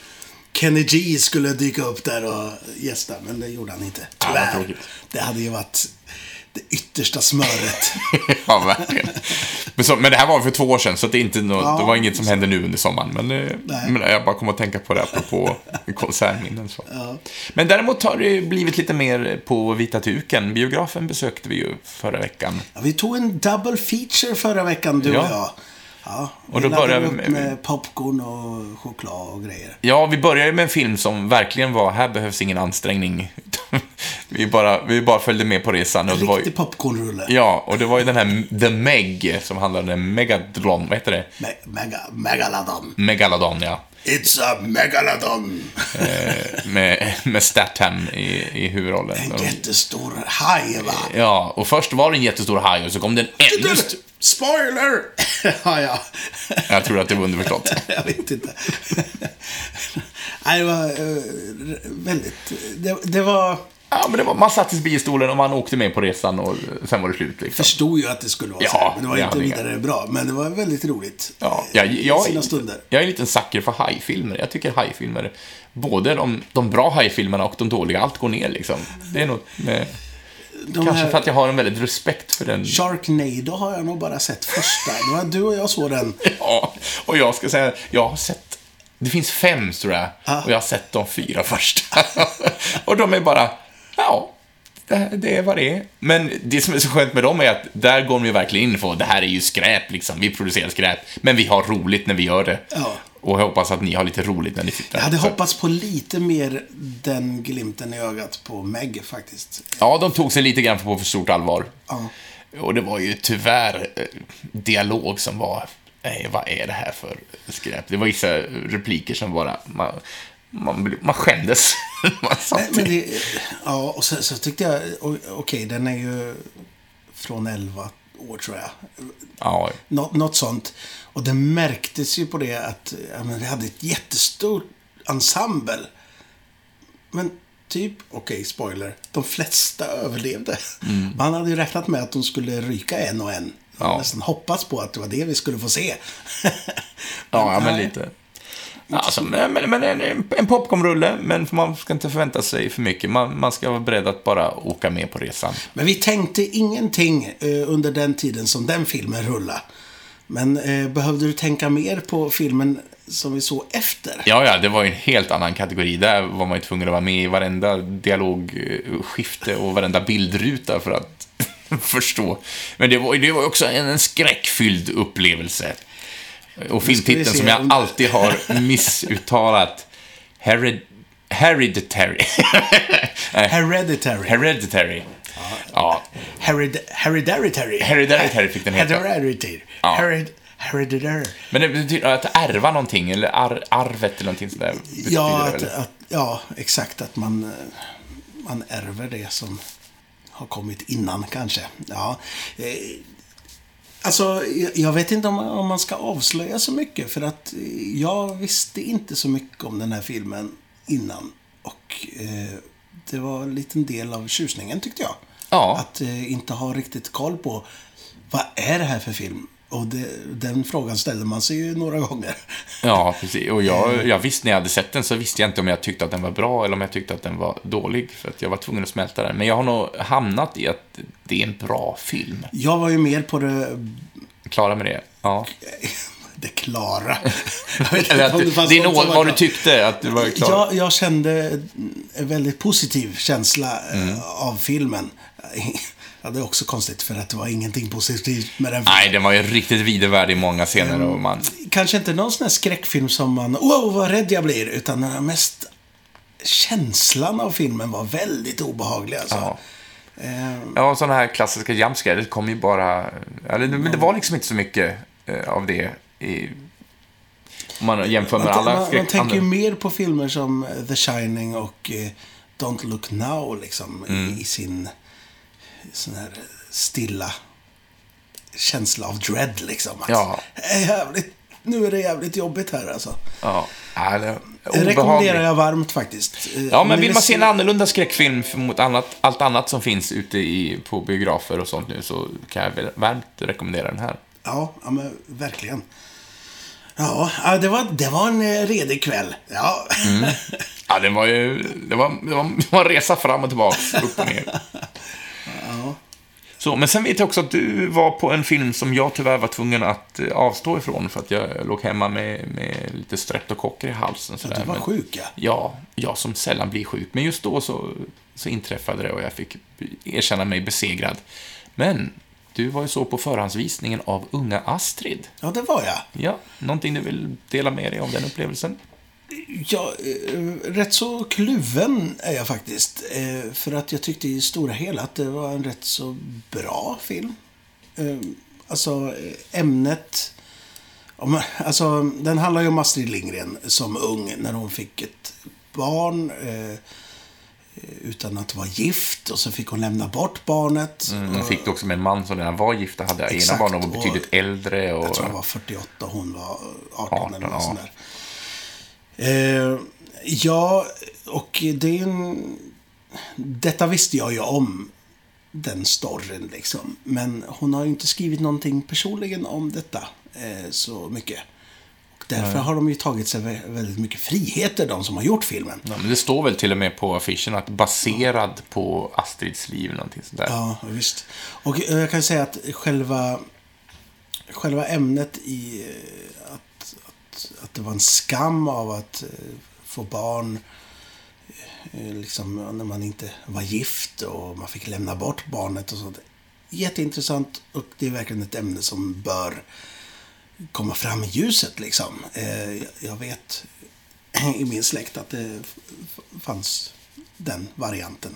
Kenny G skulle dyka upp där och gästa, men det gjorde han inte. Ja, Tyvärr. tråkigt. det hade ju varit det yttersta smöret. <laughs> ja, verkligen. Men, så, men det här var för två år sedan, så det, är inte nå- Ja, det var inget som hände nu under sommaren. Men, eh, Nej. men jag bara kom att tänka på det apropå <laughs> konsertminnen. Så. Ja. Men däremot har det blivit lite mer på vita duken. Biografen besökte vi ju förra veckan. Ja, vi tog en double feature förra veckan, du och jag. Ja, Och då börjar vi med- med popcorn och choklad och grejer. Ja, vi började med en film som verkligen var, här behövs ingen ansträngning. <laughs> vi, bara, vi bara följde med på resan. Och det var ju, popcornrulle. ja, och det var ju den här The Meg som handlade om Megadron, vad heter det? Me- mega, megalodon. Megalodon, ja. It's a megalodon. Eh, med, med Statham i, i huvudrollen. En jättestor haj, va? Ja, och först var det en jättestor haj och så kom det en ännu Spoiler! <laughs> ja, ja. Jag tror att det var underförstått. <laughs> jag vet inte. Nej, det var eh, väldigt... Det, det var... Ja, men det var, man satt i biostolen och man åkte med på resan och sen var det slut. Liksom. förstod ju att det skulle vara Ja, så men det var det inte vidare bra. Men det var väldigt roligt. Ja, jag, jag, Sina stunder. jag är en liten sucker för hajfilmer. Jag tycker hajfilmer, både de, de bra hajfilmerna och de dåliga, allt går ner liksom. Det är nog med, kanske här- för att jag har en väldigt respekt för den. Sharknado har jag nog bara sett första. Det var du och jag såg den. <laughs> Ja, och jag ska säga, jag har sett, det finns fem tror jag, Ja. och jag har sett de fyra första. <laughs> och de är bara, ja, det, det är vad det är. Men det som är så skönt med dem är att där går de ju verkligen in på, det här är ju skräp liksom, vi producerar skräp, men vi har roligt när vi gör det. Ja. Och jag hoppas att ni har lite roligt när ni sitter Jag hade Så- hoppats på lite mer den glimten i ögat på Meg faktiskt. Ja, de tog sig lite grann på för stort allvar. Ja. Och det var ju tyvärr eh, dialog som var, nej, vad är det här för skräp? Det var vissa repliker som bara, man, man, man skämdes. <laughs> man satt Men, det, ja, och så, så tyckte jag, okej, den är ju från 11 år tror jag. ja, Nå, något sånt. Och det märktes ju på det att ja, men vi hade ett jättestort ensemble. Men typ, okej, spoiler, de flesta överlevde. <laughs> Man hade ju räknat med att de skulle ryka en och en. Man Ja. nästan hoppats på att det var det vi skulle få se. <laughs> ja, ja, men lite. Alltså, men men, en, en popcornrulle, men man ska inte förvänta sig för mycket. Man, man ska vara beredd att bara åka med på resan. Men vi tänkte ingenting eh, under den tiden som den filmen rullade. Men eh, behövde du tänka mer på filmen som vi såg efter? Ja, ja, det var ju en helt annan kategori. Där var man ju tvungen att vara med i varenda dialogskifte och varenda bildruta för att <laughs> förstå. Men det var, det var ju också en, en skräckfylld upplevelse. Och filmtiteln som jag om- alltid har <laughs> missuttalat. Hered, hereditary. Hereditary. hereditary. Ja, Hered Hereditary. Hereditary fick den heta. Hereditary. Ja. Hered Hereditary. men det betyder att ärva någonting, eller ar, arvet eller någonting sådär. Ja, att, att, ja, exakt. Att man, eh, man ärver det som har kommit innan kanske. Ja. Alltså, jag- vet inte om, om man ska avslöja så mycket. För att jag visste inte så mycket om den här filmen innan. Och eh, det var en liten del av tjusningen tyckte jag. Ja. Att eh, inte ha riktigt koll på vad är det här för film? Och det, den frågan ställde man sig ju några gånger. <laughs> Ja, precis. Och jag, jag visste när jag hade sett den så visste jag inte om jag tyckte att den var bra eller om jag tyckte att den var dålig. För att jag var tvungen att smälta den. Men jag har nog hamnat i att det är en bra film. Jag var ju mer på det Klara med det? Ja. <laughs> det klara. <laughs> Eller att det fanns din något vad du tyckte, att du var klar. Jag, jag kände en väldigt positiv känsla eh, Mm. av filmen. Ja, det är också konstigt för att det var ingenting positivt med den filmen. Nej, den var ju riktigt vidervärdig i många scener och man... Kanske inte någon sån här skräckfilm som man, wow vad rädd jag blir, utan den mest känslan av filmen var väldigt obehaglig alltså. Ja. Eh, Ja, sådana här klassiska jumpscare, det kom ju bara... Eller, men det var liksom inte så mycket eh, av det i... Om man jämför med man, alla man, man tänker ju mer på filmer som eh, The Shining och eh, Don't Look Now liksom Mm. i sin sån här stilla känsla av dread liksom. Att, Ja. "Det är jävligt, nu är det jävligt jobbigt här alltså. Ja, det, Det rekommenderar jag varmt faktiskt. Ja, men ni vill man se en annorlunda skräckfilm mot annat, allt annat som finns ute i, på biografer och sånt nu så kan jag väl varmt rekommendera den här. Ja, ja men verkligen. Ja, det var, det var en eh, redig kväll. Ja. Ja, den var ju... Det var, det var, det var en resa fram och tillbaka, upp och ner. <laughs> Så, men sen vet jag också att du var på en film som jag tyvärr var tvungen att eh, avstå ifrån för att jag låg hemma med, med lite streptokocker i halsen. Du Sådär. var Men- sjuk ja. Ja, jag som sällan blir sjuk. Men just då så, så inträffade det och jag fick erkänna mig besegrad. Men du var ju så på förhandsvisningen av Unga Astrid. Ja, det var jag. Ja, någonting du vill dela med dig av den upplevelsen? Ja, eh, rätt så kluven är jag faktiskt. Eh, för att jag tyckte i stora hela att det var en rätt så bra film. Eh, alltså, ämnet... Alltså, den handlar ju om Astrid Lindgren som ung när hon fick ett barn. Utan att vara gift och så fick hon lämna bort barnet. Mm, hon fick det också med en man som redan var gifta, hade ena Exakt, barn och var och- betydligt äldre. Och... Jag tror han var 48 och hon var 18, 18, eller något ja. sånt där. Eh, ja, och det är en... Detta visste jag ju om, den storyn liksom. Men hon har ju inte skrivit någonting personligen om detta eh, så mycket. Och därför har de ju tagit sig vä- väldigt mycket friheter, de som har gjort filmen. Ja, men det står väl till och med på affischen att baserad på Astrids liv någonting sånt där. Ja, visst. Och eh, jag kan säga att själva, själva ämnet i eh, att, det var en skam av att eh, få barn eh, liksom när man inte var gift och man fick lämna bort barnet och sånt. Jätteintressant och det är verkligen ett ämne som bör komma fram i ljuset liksom. Eh, jag- vet i min släkt att det fanns den varianten.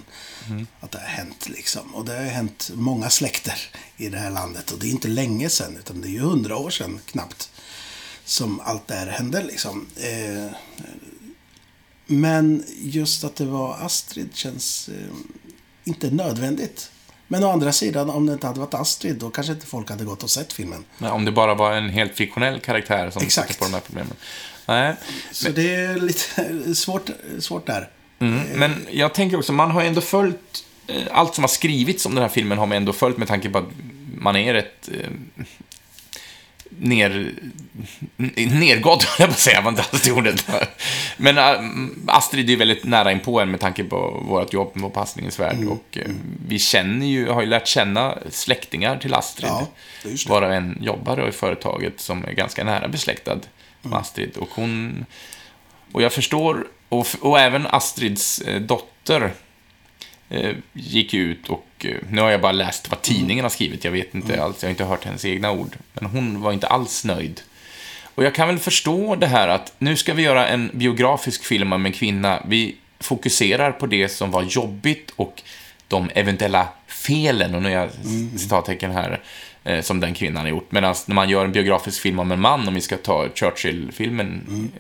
Att det har hänt liksom. Och det har hänt många släkter i det här landet. Och det är inte länge sedan, utan det är ju hundra år sedan knappt. Som allt det här hände liksom. Eh, men just att det var Astrid känns eh, inte nödvändigt. Men å andra sidan, om det inte hade varit Astrid, då kanske inte folk hade gått och sett filmen. Nej, om det bara var en helt fiktionell karaktär som Exakt. på de här problemen. Nej, Så det är lite <laughs> svårt, svårt där. Mm, men jag tänker också, man har ju ändå följt, eh, allt som har skrivits om den här filmen har man ändå följt med tanke på att man är rätt eh, ner, nergådd, <laughs> höll jag på att säga, var inte alls det ordet. Men eh, Astrid är väldigt nära in på en med tanke på vårt jobb med Passningens värld. Mm, Och eh, vi känner ju, har ju lärt känna släktingar till Astrid. Ja. Varav en jobbar i företaget som är ganska nära besläktad Mm. med Astrid. Och hon... Och jag förstår, och, och även Astrids eh, dotter eh, gick ut och, eh, nu har jag bara läst vad tidningen har skrivit, jag vet inte Mm. alls, jag har inte hört hennes egna ord. Men hon var inte alls nöjd. Och jag kan väl förstå det här att nu ska vi göra en biografisk film om en kvinna. Vi fokuserar på det som var jobbigt och de eventuella felen, och nu är jag citattecken här, eh, som den kvinnan har gjort. Medan när man gör en biografisk film om en man, om vi ska ta Churchill-filmen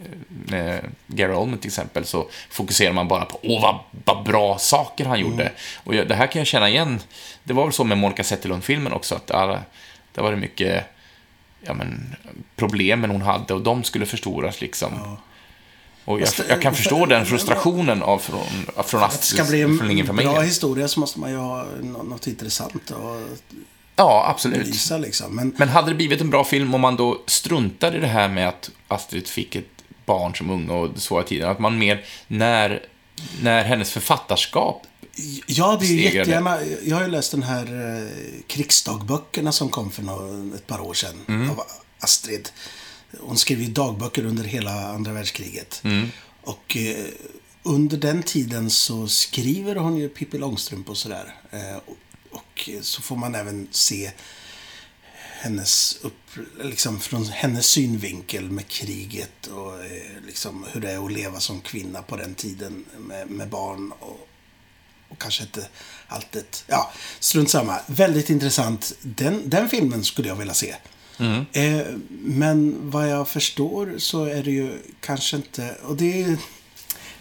eh, med Gary Oldman till exempel, så fokuserar man bara på åh vad, vad bra saker han gjorde. Och jag, det här kan jag känna igen. Det var väl så med Monica Zetterlund-filmen också, att alla, där var det mycket ja, men, problemen hon hade och de skulle förstoras liksom. Och jag, jag kan förstå den frustrationen av från, från Att det ska bli Astrid, en bra historia så måste man ju ha nå- något intressant att Ja, absolut. belysa liksom. Men Men hade det blivit en bra film om man då struntade i det här med att Astrid fick ett barn som ung och så i tiden, att man mer när, när hennes författarskap Ja, det är ju jättegärna. Jag har ju läst den här eh, krigsdagböckerna som kom för nå- ett par år sedan. Mm. Av Astrid. Hon skrev ju dagböcker under hela andra världskriget. Mm. Och eh, under den tiden så skriver hon ju Pippi Långstrump och sådär. Eh, och, så får man även se hennes upp, liksom från hennes synvinkel med kriget och eh, liksom hur det är att leva som kvinna på den tiden med, med barn och, och kanske inte alltid... Ja, strunt samma. Väldigt intressant. Den, den filmen skulle jag vilja se. Eh, men vad jag förstår så är det ju kanske inte... Och det är...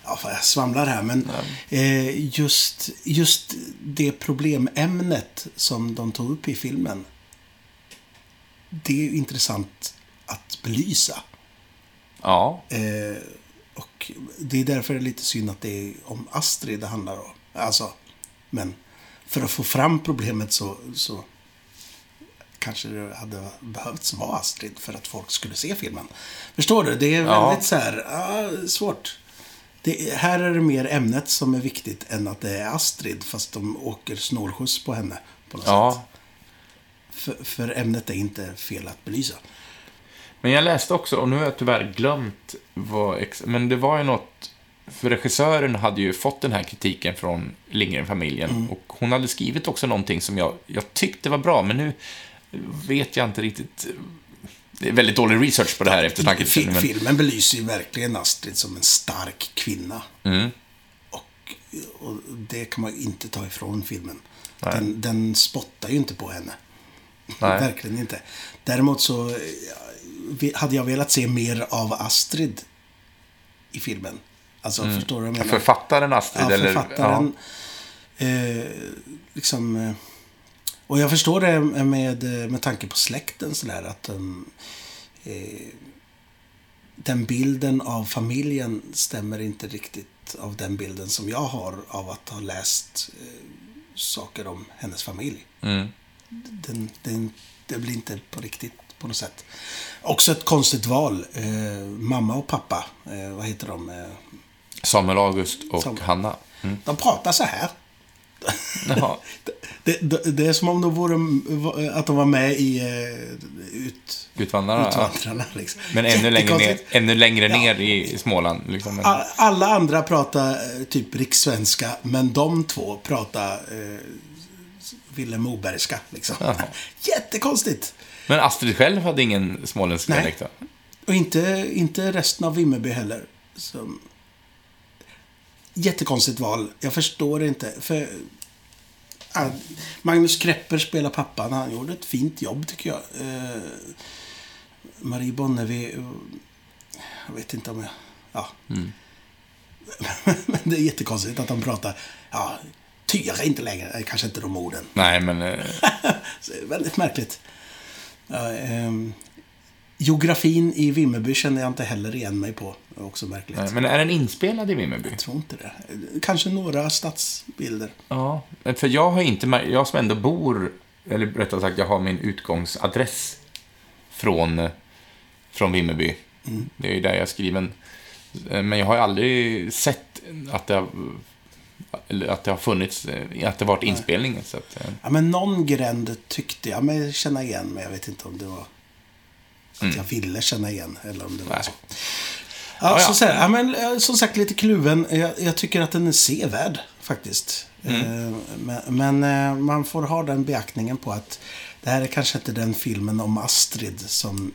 Ja, jag svamlar här, men eh, just, just det problemämnet som de tog upp i filmen. Det är ju intressant att belysa. Ja, Eh, och det är därför det är lite synd att det är om Astrid det handlar om. Alltså, men för att få fram problemet så, så kanske det hade behövts vara Astrid för att folk skulle se filmen. Förstår du? Det är Ja. väldigt så här, ja, svårt. Det, här är det mer ämnet som är viktigt än att det är Astrid, fast de åker snålskjuts på henne på något sätt. ja. För, för ämnet är inte fel att belysa. Men jag läste också, och nu har jag tyvärr glömt vad, men det var ju något, för regissören hade ju fått den här kritiken från Lindgren-familjen Mm. och hon hade skrivit också någonting som jag, jag tyckte var bra, men nu vet jag inte riktigt. Det är väldigt dålig research på det här eftersnacket. Fi- men- Filmen belyser ju verkligen Astrid som en stark kvinna. Mm. Och, och det kan man ju inte ta ifrån filmen. Nej. Den, den spottar ju inte på henne. <laughs> Verkligen inte. Däremot så eh, hade jag velat se mer av Astrid i filmen. Alltså, förstår du vad jag menar? Författaren Astrid? Ja, eller, författaren. Eh, liksom, eh, och jag förstår det med, med tanke på släkten sådär att um, eh, den bilden av familjen stämmer inte riktigt av den bilden som jag har av att ha läst eh, saker om hennes familj. Mm. Den, den, det blir inte på riktigt på något sätt. Också ett konstigt val. Eh, mamma och pappa, eh, vad heter de? Eh, Samuel August och Samuel. Hanna. Mm. de pratar så här. <laughs> Det, det, det är som om de vore, att de var med i eh, ut, Utvandrarna. ja. Utvandrarna. Liksom. Men ännu längre, ner, ännu längre Ja. ner i Småland. Liksom. Alla andra pratar eh, typ rikssvenska, men de två pratar eh, Vilhelm Mobergska. Liksom. Jaha. <laughs> Jättekonstigt! Men Astrid själv hade ingen småländsk dialekt? Och inte, inte resten av Vimmerby heller. Så, jättekonstigt val. Jag förstår det inte. För, ja, Magnus Krepper spelar pappan. Han gjorde ett fint jobb tycker jag. Eh, Marie Bonnevi. eh, Jag vet inte om jag... Ja. Mm. <laughs> Men det är jättekonstigt att de pratar... Ja, tyra inte längre. Eh, Kanske inte de orden. Nej, men... eh, <laughs> Så det är väldigt märkligt. Ja, ehm, geografin i Vimmerby känner jag inte heller igen mig på. Också märkligt. nej, men är den inspelad i Vimmerby? Jag tror inte det. Kanske några stadsbilder. Ja. För jag har inte... Jag som ändå bor... Eller rättare sagt, jag har min utgångsadress från, från Vimmerby. Mm. Det är ju där jag är skriven. Eh, Men jag har aldrig sett att det har, att det har funnits, eh, att det varit inspelning. Så att, eh, Ja, men någon gränd tyckte jag mig känna igen, men jag vet inte om det var att jag ville känna igen eller om det var Mm. Nej. så. Ja, Ja, ja. Så, ja, men, eh, som sagt, lite kluven. Jag, jag tycker att den är sevärd, faktiskt. Mm. Eh, Men, men eh, man får ha den beaktningen på att det här är kanske inte den filmen om Astrid som,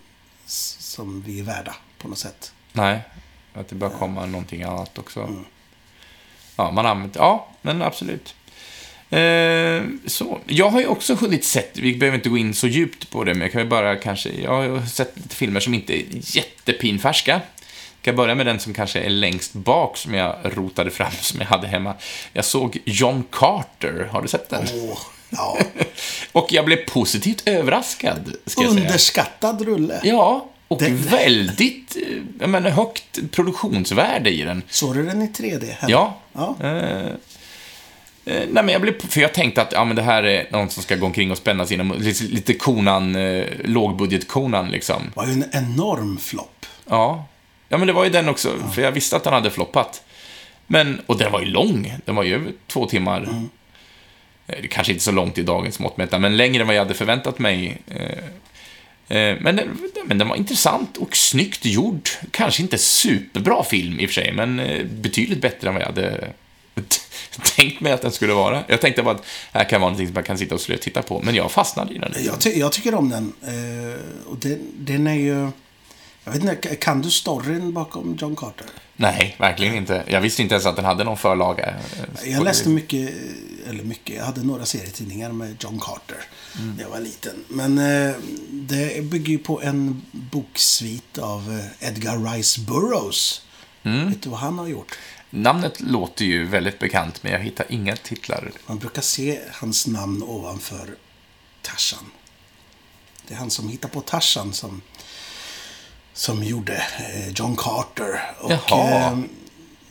som vi är värda, på något sätt. nej, att det bör komma någonting annat också. Mm. Ja, man använder... Ja, men absolut. Eh, så. Jag har ju också hunnit sett, vi behöver inte gå in så djupt på det, men jag kan ju bara kanske... Jag har sett lite filmer som inte är jättepinfärska. Jag kan börja med den som kanske är längst bak, som jag rotade fram, <laughs> som jag hade hemma. Jag såg John Carter, har du sett den? Åh, ja. <laughs> Och jag blev positivt överraskad, ska jag säga. Underskattad rulle. Ja, och Det- väldigt, eh, jag menar, högt produktionsvärde i den. Såg du den i 3D? Här? Ja. ja. Eh, nej, men jag blev, för jag tänkte att ja, men det här är någon som ska gå omkring och spänna sina, lite, konan, eh, lågbudget-konan liksom. var ju en enorm flopp. Ja. ja, men det var ju den också, för jag visste att den hade floppat. Men, och den var ju lång, den var ju över två timmar. Mm. Eh, Det kanske inte så långt i dagens mått mätta, men längre än vad jag hade förväntat mig. Eh, eh, Men den, men den var intressant och snyggt gjord. Kanske inte superbra film i och för sig, men eh, betydligt bättre än vad jag hade tänkt mig att den skulle vara. Jag tänkte bara att det här kan vara någonting som man kan sitta och slö titta på, men jag fastnade i den. Jag, ty jag tycker om den. Eh, och den, den är ju... Jag vet inte, kan du storyn bakom John Carter? Nej, verkligen inte. Jag visste inte ens att den hade någon förlaga. eh, Jag läste mycket, eller mycket, jag hade några serietidningar med John Carter Mm. när jag var liten. Men eh, det bygger ju på en boksvit av eh, Edgar Rice Burroughs. Mm. Vet du vad han har gjort? Namnet låter ju väldigt bekant, men jag hittar inga titlar. Man brukar se hans namn ovanför Tarzan. Det är han som hittar på Tarzan som, som gjorde eh, John Carter. Och, Jaha. eh,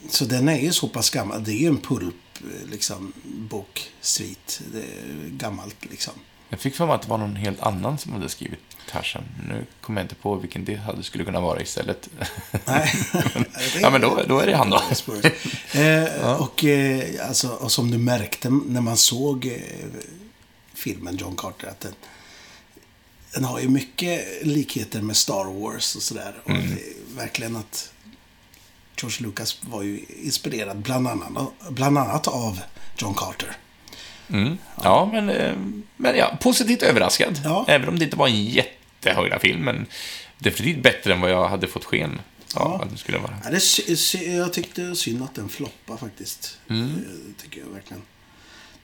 så den är ju så pass gammal. Det är ju en pulp, eh, liksom, boksvit. Är gammalt, liksom. Jag fick för mig att det var någon helt annan som hade skrivit Tarzan. Nu kommer jag inte på vilken det hade skulle kunna vara istället. Nej. <laughs> ja, men då, då är det han då. <laughs> eh, och, eh, alltså, och som du märkte när man såg eh, filmen John Carter, att den, den har ju mycket likheter med Star Wars och sådär. Och det verkligen att George Lucas var ju inspirerad bland annat, bland annat av John Carter. Mm. Ja, men, eh, men ja, positivt överraskad. Ja. Även om det inte var en jättehöjda film, men definitivt bättre än vad jag hade fått sken Ja. att det skulle vara. Ja, det, jag tyckte synd att den floppade faktiskt. Mm. Det tycker jag verkligen.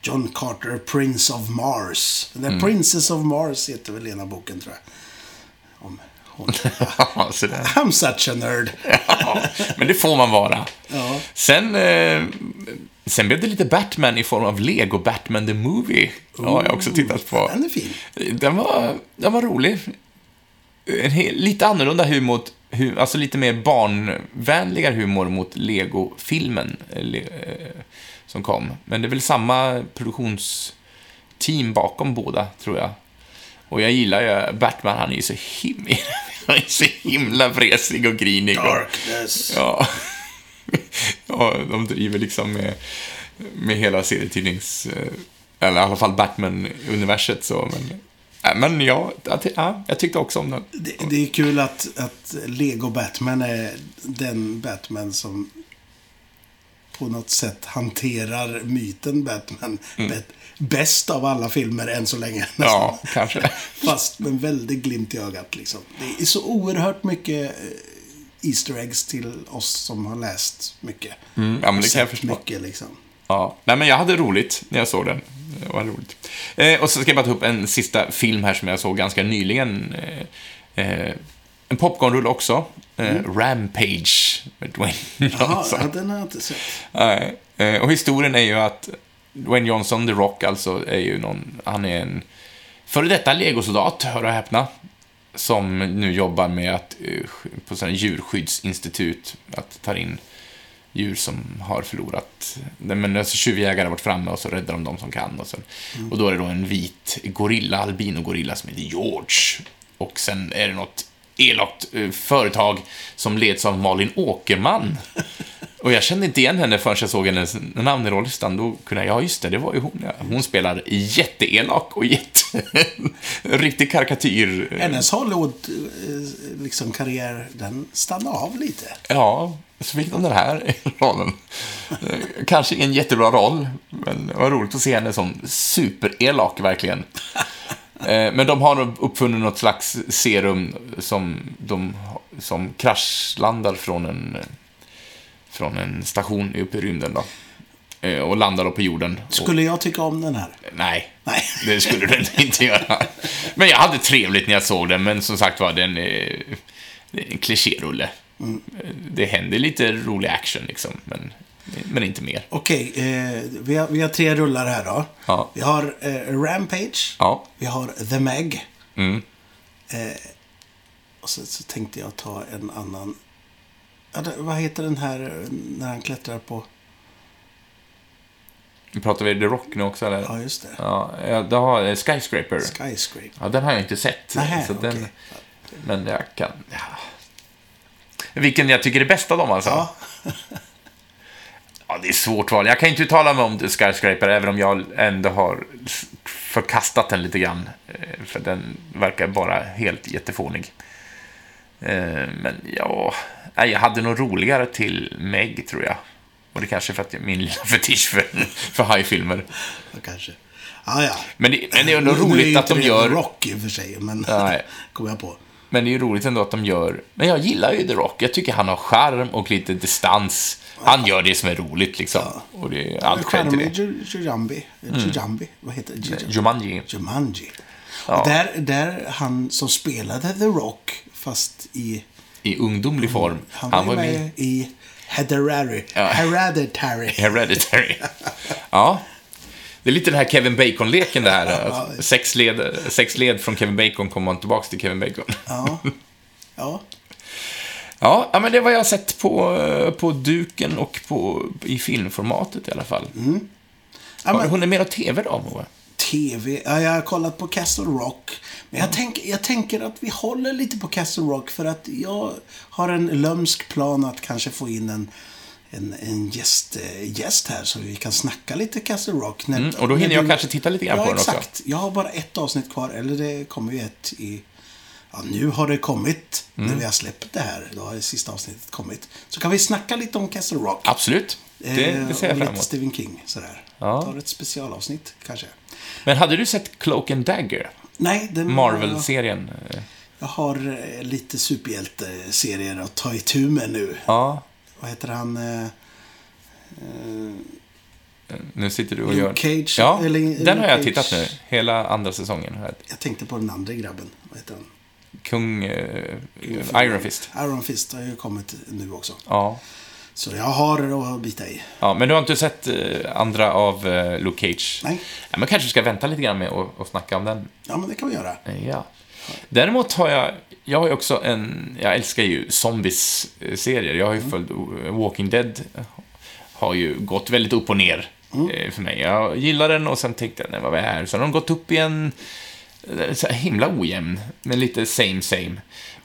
John Carter, Prince of Mars. Den där Mm. Princess of Mars heter väl ena boken tror jag. Om hon. <laughs> I'm such a nerd. Ja, men det får man vara. Ja. Sen, eh, sen blev det lite Batman i form av Lego Batman the Movie. Ja, jag har också tittat på. Den är fin. Den var, den var rolig. Lite annorlunda humor, hu, alltså lite mer barnvänligare humor mot Lego-filmen eh, eh, som kom. Men det är väl samma produktionsteam bakom båda, tror jag. Och jag gillar ju Batman, han är ju så himla, <laughs> han är så himla vresig och grinig. Darkness. Ja. <laughs> ja, de driver liksom med, med hela serietidnings... eh, Eller i alla fall Batman-universet så, men... äh, Men ja, jag ja, jag tyckte också om den. Det, det är kul att, att Lego Batman är den Batman som på något sätt hanterar myten Batman bet- bäst av alla filmer än så länge. nästan. Mm. Ja, kanske. <laughs> Fast med en väldig glimt i ögat. Liksom. Det är så oerhört mycket eh, Easter eggs till oss som har läst mycket. Mm, ja, men det kan jag förstå. mycket liksom. Ja. Nej, men jag hade roligt när jag såg den. Det var roligt. Eh, och så ska jag bara ta upp en sista film här som jag såg ganska nyligen. Eh, eh, en popcornrulle också. Eh, Rampage med Dwayne Jaha, Johnson. ja, den har jag inte sett. Eh, Och historien är ju att Dwayne Johnson, The Rock, alltså, är ju någon... Han är en före detta legosoldat, hör och häpna. Som nu jobbar med att, eh, på sådana djurskyddsinstitut, att ta in djur som har förlorat... Men alltså, tjuvjägare har varit framme och så räddar de de som kan. Och, så. och då är det då en vit gorilla, albino-gorilla som heter George. Och sen är det något elakt eh, företag som leds av Malin Åkerman. <laughs> Och jag kände inte igen henne förrän jag såg hennes namn i rollistan. Då kunde jag, ja just det, det var ju hon. Hon spelar jätteelak och jätte... riktig karikatyr. Hennes Hollywood-karriär, liksom, karriär, den stannade av lite. Ja, så fick de den här rollen. Eh, Kanske en jättebra roll, men det var roligt att se henne som superelak verkligen. Eh, Men de har uppfunnit något slags serum som, de, som kraschlandar från en, från en station uppe i rymden då. Eh, Och landar då på jorden. Och, Skulle jag tycka om den här? nej, Nej. <laughs> det skulle den inte göra. Men jag hade trevligt när jag såg den, men som sagt var, den är, det är en klichérulle. Det händer lite rolig action liksom, men, men inte mer. Okej, eh, vi, har, vi har tre rullar här då. Ja. Vi har eh, Rampage. Ja. Vi har The Meg. Mm. Eh, och så, så tänkte jag ta en annan. Ja, det, vad heter den här när han klättrar på? Pratar vi The Rock nu också, eller? Ja, just det. Ja, det har eh, Skyscraper. Skyscraper. Ja, den har jag inte sett. Nähä, så den, okej. Men jag kan... Ja. Vilken jag tycker är bäst av dem alltså? Ja. <laughs> Ja, det är svårt val. Jag kan inte uttala mig om Skyscraper, även om jag ändå har förkastat den lite grann. Eh, För den verkar bara helt jättefånig. Eh, Men ja, jag hade nog roligare till Meg, tror jag. Och det kanske är för att jag min lilla <laughs> fetisch för, för hajfilmer. Ja, kanske. Ja, ja. Men det, men det är ändå Nu- nu är roligt ju att de gör... Rock i och för sig, men <laughs> Nej. kom jag på. Men det är ju roligt ändå att de gör... Men jag gillar ju The Rock. Jag tycker han har charm och lite distans. Han gör det som är roligt liksom. Och det är allt skäl till Charmy det. Mm. Ju- Jujambi. Jujambi. Vad heter det? Jumanji. Jumanji. Ja. Och där, där han som spelade The Rock, fast i... I ungdomlig form. Han var, ju med, i Hereditary. Ja. Hereditary. <laughs> Hereditary. ja. Det är lite den här Kevin Bacon-leken det här. Ja. Sex led, sex led från Kevin Bacon kommer man tillbaka till Kevin Bacon. Ja. Ja. Ja, men det var jag har sett på, på duken och på, i filmformatet i alla fall. Mm. ja Har men, Hon är mer av TV då, Moa? TV. Ja, jag har kollat på Castle Rock. Men jag, tänk, jag tänker att vi håller lite på Castle Rock för att jag har en lömsk plan att kanske få in en, en, en gäst, eh, gäst här så vi kan snacka lite Castle Rock. När, Mm, och då hinner jag du- kanske titta lite grann ja, på den också. exakt. Jag har bara ett avsnitt kvar, eller det kommer ju ett i... Ja, nu har det kommit. Mm. När vi har släppt det här, då har det sista avsnittet kommit. Så kan vi snacka lite om Castle Rock. Absolut. Det, Eh, det ser och jag fram lite emot. Stephen King, sådär. Ja. Tar ett specialavsnitt, kanske. Men hade du sett Cloak and Dagger? Nej, den Marvel-serien? Jag har eh, lite superhjälteserier att ta itu med nu. Ja. Vad heter han? eh, eh, Nu sitter du och Luke gör... Cage, Ja, eller- den Luke har jag Cage. tittat nu. Hela andra säsongen. jag- tänkte på den andra grabben. Vad heter han? kung eh, Iron Fist. Iron Fist har ju kommit nu också. Ja. Så jag har att bita i. ja, men du har inte sett eh, andra av eh, Luke Cage? Nej. Ja, men kanske ska vänta lite grann med att snacka om den. Ja, men det kan vi göra. Ja. Däremot har jag, jag har ju också en, jag älskar ju zombies-serier. Jag har ju följt eh, Walking Dead. Har ju gått väldigt upp och ner eh, för mig. Jag gillar den och sen tänkte jag, nej vad är det här? Sen har de gått upp i en eh, så här himla ojämn, men lite same same.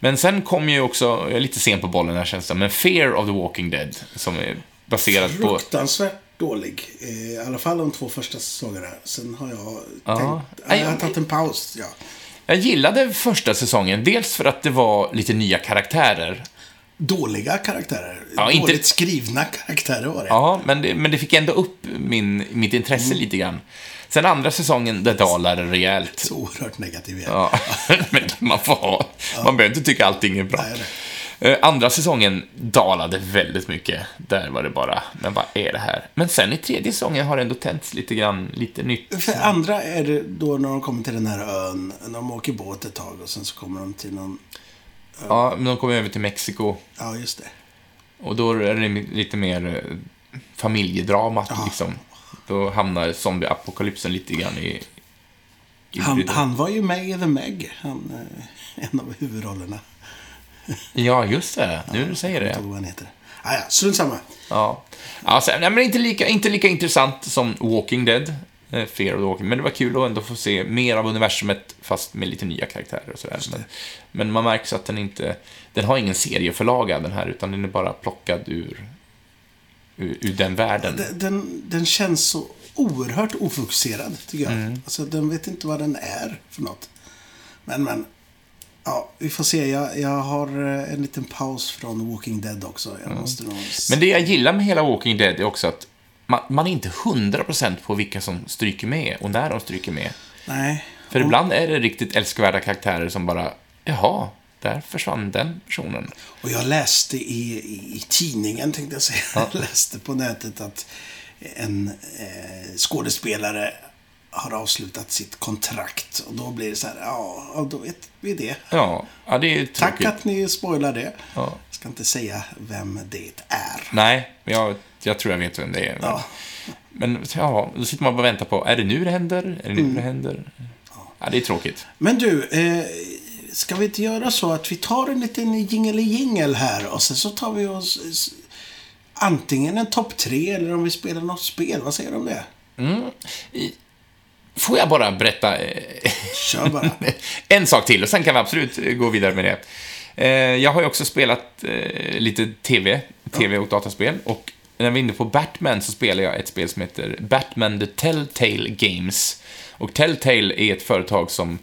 Men sen kom ju också, jag är lite sen på bollen här känns det men Fear of the Walking Dead, som är baserad på... Fruktansvärt dålig. Eh, I alla fall de två första säsongerna. Sen har jag Ja. tänkt... Ja, jag har tagit en paus, ja. Jag gillade första säsongen, dels för att det var lite nya karaktärer. Dåliga karaktärer. Ja, inte- Dåligt skrivna karaktärer var det. Ja, men det, men det fick ändå upp min, mitt intresse lite grann. Sen andra säsongen, det dalade rejält. Så oerhört negativ. Ja, <laughs> men man får ha. Man behöver inte tycka allting är bra. Nej, Eh, Andra säsongen dalade väldigt mycket. Där var det bara, men vad är det här? Men sen i tredje säsongen har det ändå tänts lite grann, lite nytt. För andra är det då när de kommer till den här ön, när de åker båt ett tag och sen så kommer de till någon... Ja, men de kom över till Mexiko Ja, just det. och då är det lite mer eh, familjedramat Ja. liksom. Då hamnar zombieapokalypsen lite grann i... i Han, han var ju med i The Meg, han, eh, en av huvudrollerna. Ja, just det. Nu när du säger Jag det. vad han heter. Ah, ja, strunt samma. Ja. Alltså, nej, men inte lika, inte lika intressant som Walking Dead. eh, Fear of the Walking. Men det var kul att ändå få se mer av universumet fast med lite nya karaktärer och sådär. Men, men man märker så att den inte... Den har ingen serieförlaga den här, utan den är bara plockad ur, ur, ur den världen. Den, den, den känns så oerhört ofokuserad, tycker jag. Mm. Alltså, den vet inte vad den är för något. Men, men. Ja, vi får se. Jag, jag har eh, en liten paus från Walking Dead också. Jag måste nog... Mm. Men det jag gillar med hela Walking Dead är också att man, man är inte 100% på vilka som stryker med och när de stryker med. Nej. För ibland är det riktigt älskvärda karaktärer som bara, jaha, där försvann den personen. Och jag läste i, i, i tidningen, tänkte jag säga. Jag <laughs> läste på nätet att en eh, skådespelare har avslutat sitt kontrakt. Och då blir det så här, ja, ja, då vet vi det. Ja, ja det är Tack tråkigt. att ni spoilar det. Ja. Jag ska inte säga vem det är. Nej, men jag, jag tror jag vet vem det är. Ja. Men ja, då sitter man bara och väntar på, är det nu det händer? Är det nu det händer? Ja, det är tråkigt. Men du, eh, ska vi inte göra så att vi tar en liten jingel här och sen så tar vi oss antingen en topp tre eller om vi spelar något spel. Vad säger du om det? Får jag bara berätta eh, Kör bara. <laughs> en sak till och sen kan vi absolut eh, gå vidare med det. Eh, Jag har ju också spelat lite TV, TV och dataspel och när vi är inne på Batman så spelar jag ett spel som heter Batman The Telltale Games. Och Telltale är ett företag som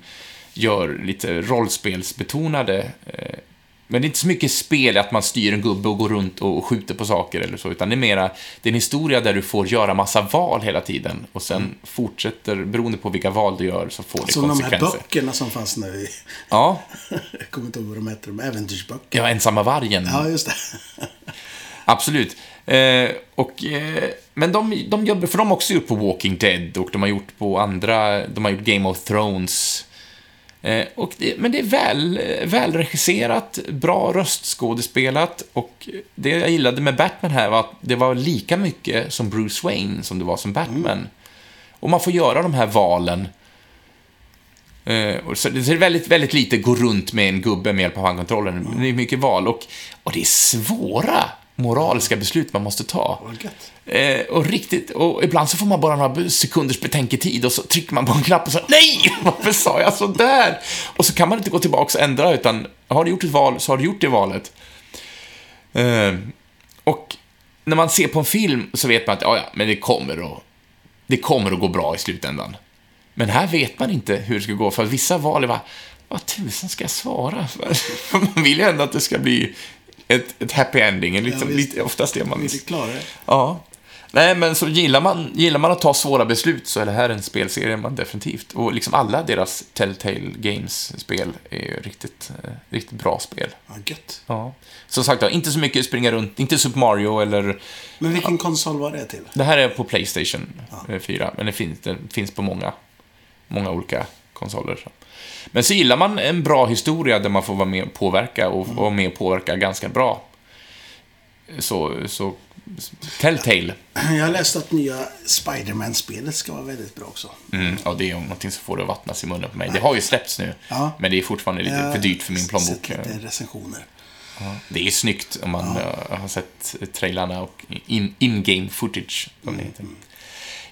gör lite rollspelsbetonade eh, men det är inte så mycket spel att man styr en gubbe och går runt och skjuter på saker eller så, utan det är mera, det är en historia där du får göra massa val hela tiden och sen fortsätter, beroende på vilka val du gör, så får det Som de här konsekvenser. böckerna som fanns nu i... Ja, <laughs> Jag kommer inte ihåg vad de heter. De äventyrsböcker. ja, ensamma vargen. Ja, just det. <laughs> Absolut. Eh, och, eh, men de, de jobbar, för de har också gjort på Walking Dead och de har gjort på andra, de har gjort Game of Thrones. Eh, och det, men det är väl, eh, välregisserat, bra röstskådespelat och det jag gillade med Batman här var att det var lika mycket som Bruce Wayne som det var som Batman. Och man får göra de här valen. Eh, så det är väldigt, väldigt lite gå runt med en gubbe med hjälp av handkontrollen. Det är mycket val och, och det är svåra moraliska beslut man måste ta. Eh, och riktigt, och ibland så får man bara några sekunders betänketid och så trycker man på en knapp och så Nej! <laughs> Varför sa jag så där? Och så kan man inte gå tillbaka och ändra utan har du gjort ett val så har du gjort det valet. Eh, och när man ser på en film så vet man att ja, ja, men det kommer att, det kommer att gå bra i slutändan. Men här vet man inte hur det ska gå, för vissa val är bara, vad tusan ska jag svara? <laughs> För man vill ju ändå att det ska bli ett, ett happy ending, liksom, visst. lite, oftast det man Vill du klara det? Ja. Nej, men så gillar man, gillar man att ta svåra beslut så är det här en spelserie man definitivt. Och liksom alla deras Telltale Games-spel är ju riktigt, eh, riktigt bra spel. Ja, gött. Ja. Som sagt, ja, inte så mycket springa runt, inte Super Mario eller... Men vilken konsol var det till? Det här är på Playstation eh, 4, men det finns, det finns på många, många olika konsoler. Men så gillar man en bra historia där man får vara med och påverka och vara med och påverka ganska bra. Så, så Telltale. Jag läste att nya Spiderman-spelet ska vara väldigt bra också. Mm, ja, det är någonting som får det att vattnas i munnen på mig. Det har ju släppts nu, Ja. men det är fortfarande lite Jag för dyrt för min har plånbok. Sett lite recensioner. Det är snyggt om man eh, har sett trailarna och in- in-game footage, som det heter.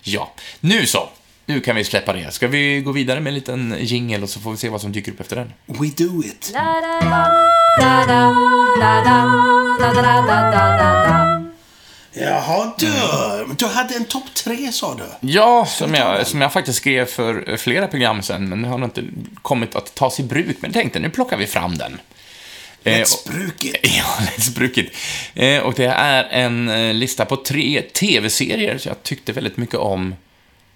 Ja, nu så. Nu kan vi släppa det. Ska vi gå vidare med en liten jingle och så får vi se vad som dyker upp efter den. We do it. Da Jaha du. Du hade en topp tre sa du. Ja, som jag, som jag faktiskt skrev för flera program sen, men nu har den inte kommit att tas i bruk. Men tänkte, nu plockar vi fram den. Eh, Let's bruk it. <laughs> Ja, Brukit. Eh, och det är en eh, lista på tre tv-serier som jag tyckte väldigt mycket om,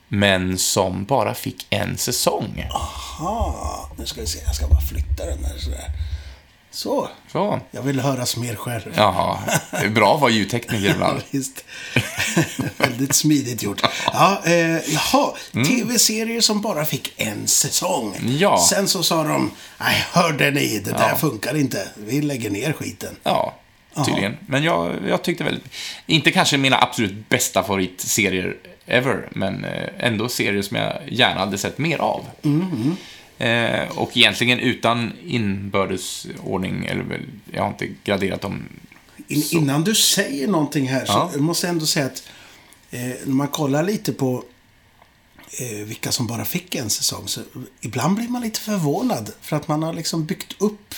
men som bara fick en säsong. Jaha. Nu ska vi se. Jag ska bara flytta den här sådär. Så. Så. Jag vill höras mer själv. Jaha, det är bra att vara ljudtekniker ibland. <laughs> Visst. <laughs> Väldigt smidigt gjort. Ja, eh, jaha, tv-serier som bara fick en säsong. Mm. Ja. Sen så sa de, nej, hörde ni, det där Ja. funkar inte. Vi lägger ner skiten. Ja, tydligen. Men jag, jag tyckte väldigt... Inte kanske mina absolut bästa favoritserier ever, men eh, ändå serier som jag gärna hade sett mer av. Eh, och egentligen utan inbördesordning, eller jag har inte graderat dem. In, innan du säger någonting här Ja. så måste jag ändå säga att eh, när man kollar lite på eh, vilka som bara fick en säsong så ibland blir man lite förvånad för att man har liksom byggt upp